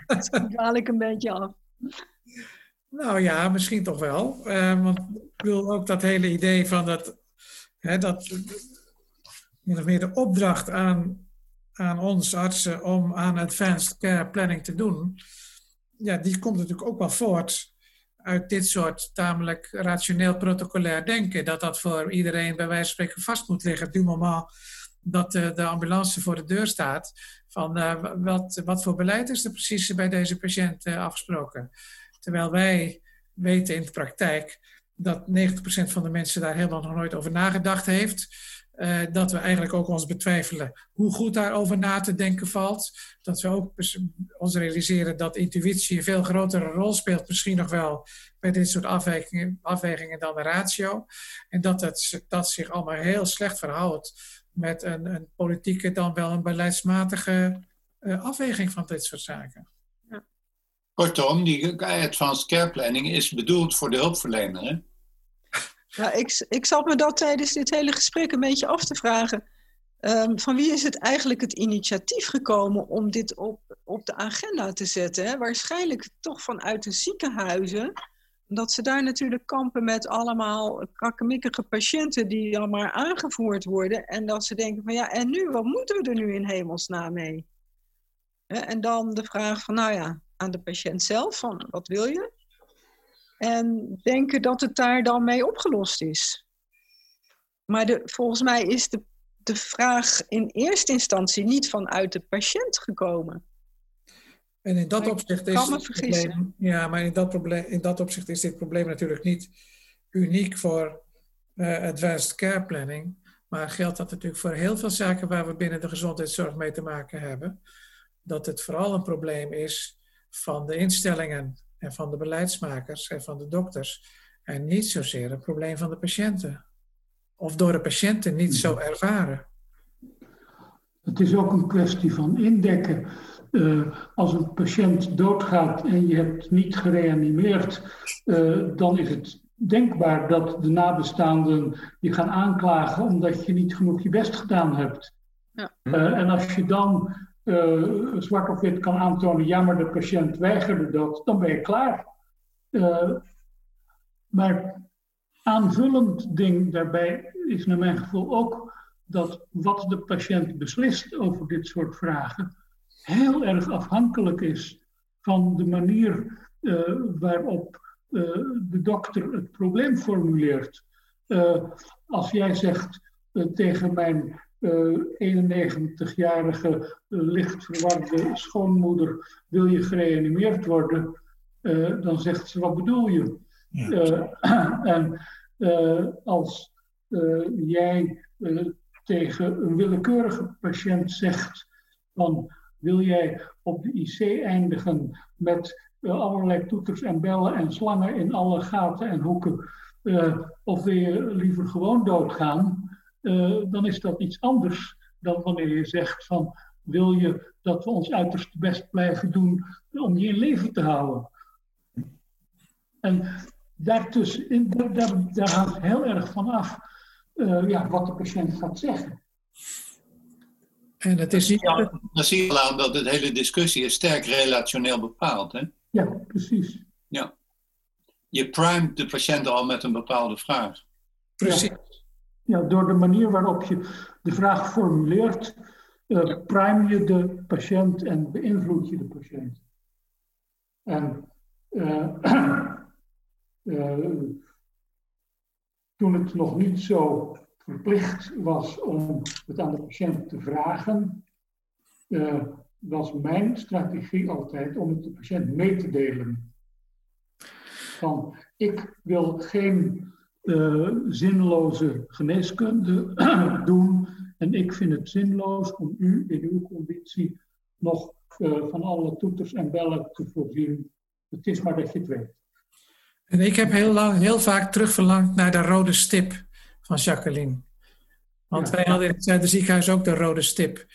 dat haal ik een beetje af. Nou ja, misschien toch wel. Uh, want ik wil ook dat hele idee van dat Hè, dat min of meer de opdracht aan, aan ons artsen om aan advanced care planning te doen, ja, die komt natuurlijk ook wel voort uit dit soort tamelijk rationeel protocolair denken. Dat dat voor iedereen bij wijze van spreken vast moet liggen. Du moment dat de, de ambulance voor de deur staat. Van uh, wat, wat voor beleid is er precies bij deze patiënt uh, afgesproken? Terwijl wij weten in de praktijk dat 90% van de mensen daar helemaal nog nooit over nagedacht heeft. Uh, dat we eigenlijk ook ons betwijfelen hoe goed daarover na te denken valt. Dat we ook ons realiseren dat intuïtie een veel grotere rol speelt, misschien nog wel bij dit soort afwegingen, afwegingen dan de ratio. En dat het, dat zich allemaal heel slecht verhoudt met een, een politieke dan wel een beleidsmatige uh, afweging van dit soort zaken. Kortom, die advanced care planning is bedoeld voor de hulpverlener. Hè? Ja, ik, ik zat me dat tijdens dit hele gesprek een beetje af te vragen. Um, van wie is het eigenlijk het initiatief gekomen om dit op, op de agenda te zetten? Hè? Waarschijnlijk toch vanuit de ziekenhuizen. dat ze daar natuurlijk kampen met allemaal krakkemikkige patiënten die dan maar aangevoerd worden. En dat ze denken van ja, en nu, wat moeten we er nu in hemelsnaam mee? En dan de vraag van, nou ja, aan de patiënt zelf, van wat wil je? En denken dat het daar dan mee opgelost is. Maar de, volgens mij is de, de vraag in eerste instantie niet vanuit de patiënt gekomen. En in dat opzicht is het probleem, ja, maar in dat, probleem, in dat opzicht is dit probleem natuurlijk niet uniek voor uh, advanced care planning. Maar geldt dat natuurlijk voor heel veel zaken waar we binnen de gezondheidszorg mee te maken hebben. Dat het vooral een probleem is van de instellingen en van de beleidsmakers en van de dokters. En niet zozeer een probleem van de patiënten. Of door de patiënten niet zo ervaren. Het is ook een kwestie van indekken. Uh, als een patiënt doodgaat en je hebt niet gereanimeerd, uh, dan is het denkbaar dat de nabestaanden je gaan aanklagen omdat je niet genoeg je best gedaan hebt. Ja. Uh, en als je dan zwart of wit kan aantonen, ja, maar de patiënt weigerde dat, dan ben je klaar. maar aanvullend ding daarbij is naar mijn gevoel ook dat wat de patiënt beslist over dit soort vragen heel erg afhankelijk is van de manier uh, waarop de dokter het probleem formuleert. Als jij zegt tegen mijn 91-jarige licht verwarde schoonmoeder: wil je gereanimeerd worden? dan zegt ze: wat bedoel je? Ja. (clears throat) en als jij tegen een willekeurige patiënt zegt van wil jij op de IC eindigen met uh, allerlei toeters en bellen en slangen in alle gaten en hoeken? Uh, of wil je liever gewoon doodgaan? Uh, dan is dat iets anders dan wanneer je zegt van wil je dat we ons uiterste best blijven doen om je in leven te houden? En daartussen, daar, daar, daar hangt heel erg van af ja, wat de patiënt gaat zeggen. En het is niet... Dan zie je al aan dat de hele discussie is sterk relationeel bepaald. Hè? Ja, precies. Ja. Je primet de patiënt al met een bepaalde vraag. Precies. Ja, door de manier waarop je de vraag formuleert, uh, prime je de patiënt en beïnvloed je de patiënt. En uh, uh, (clears throat) toen het nog niet zo verplicht was om het aan de patiënt te vragen, was mijn strategie altijd om het de patiënt mee te delen. Van, ik wil geen uh, zinloze geneeskunde (clears throat) doen en ik vind het zinloos om u in uw conditie nog uh, van alle toeters en bellen te voorzien. Het is maar dat je het weet. En ik heb heel, lang, heel vaak terugverlangd naar de rode stip van Jacqueline. Want wij hadden in het ziekenhuis ook de rode stip.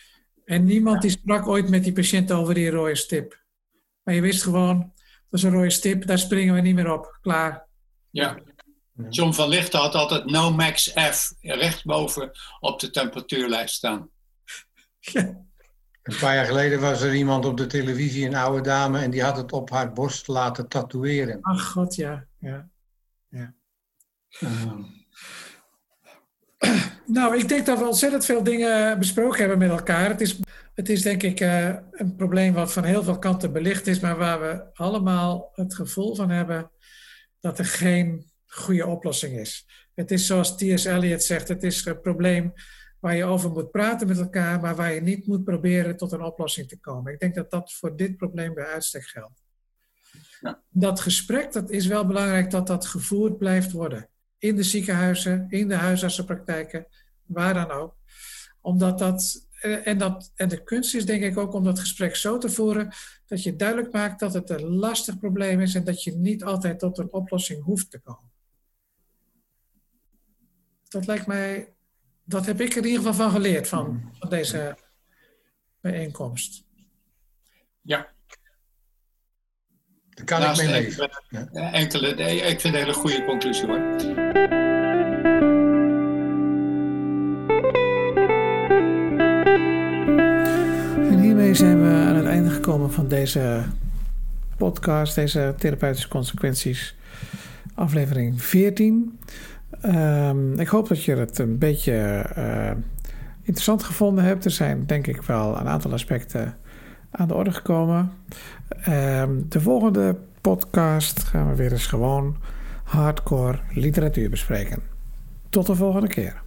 En niemand die sprak ooit met die patiënt over die rode stip. Maar je wist gewoon, dat is een rode stip, daar springen we niet meer op. Klaar. Ja. John van Lichten had altijd no max F rechtsboven op de temperatuurlijst staan. Ja. Een paar jaar geleden was er iemand op de televisie, een oude dame, en die had het op haar borst laten tatoeëren. Ach god, ja. ja. ja. Uh. Nou, ik denk dat we ontzettend veel dingen besproken hebben met elkaar. Het is, het is denk ik uh, een probleem wat van heel veel kanten belicht is, maar waar we allemaal het gevoel van hebben dat er geen goede oplossing is. Het is zoals T.S. Eliot zegt, het is een probleem waar je over moet praten met elkaar, maar waar je niet moet proberen tot een oplossing te komen. Ik denk dat dat voor dit probleem bij uitstek geldt. Ja. Dat gesprek, dat is wel belangrijk dat dat gevoerd blijft worden in de ziekenhuizen, in de huisartsenpraktijken, waar dan ook. Omdat dat, eh, en, dat, en de kunst is denk ik ook om dat gesprek zo te voeren dat je duidelijk maakt dat het een lastig probleem is en dat je niet altijd tot een oplossing hoeft te komen. Dat lijkt mij, dat heb ik er in ieder geval van geleerd van, van deze bijeenkomst. Ja, daar kan ik mee leven. Enkele, ik vind het een hele goede conclusie hoor. En hiermee zijn we aan het einde gekomen van deze podcast, deze therapeutische consequenties. aflevering 14. Ehm, ik hoop dat je het een beetje eh, interessant gevonden hebt. Er zijn denk ik wel een aantal aspecten aan de orde gekomen. Ehm, de volgende podcast gaan we weer eens gewoon hardcore literatuur bespreken. Tot de volgende keer.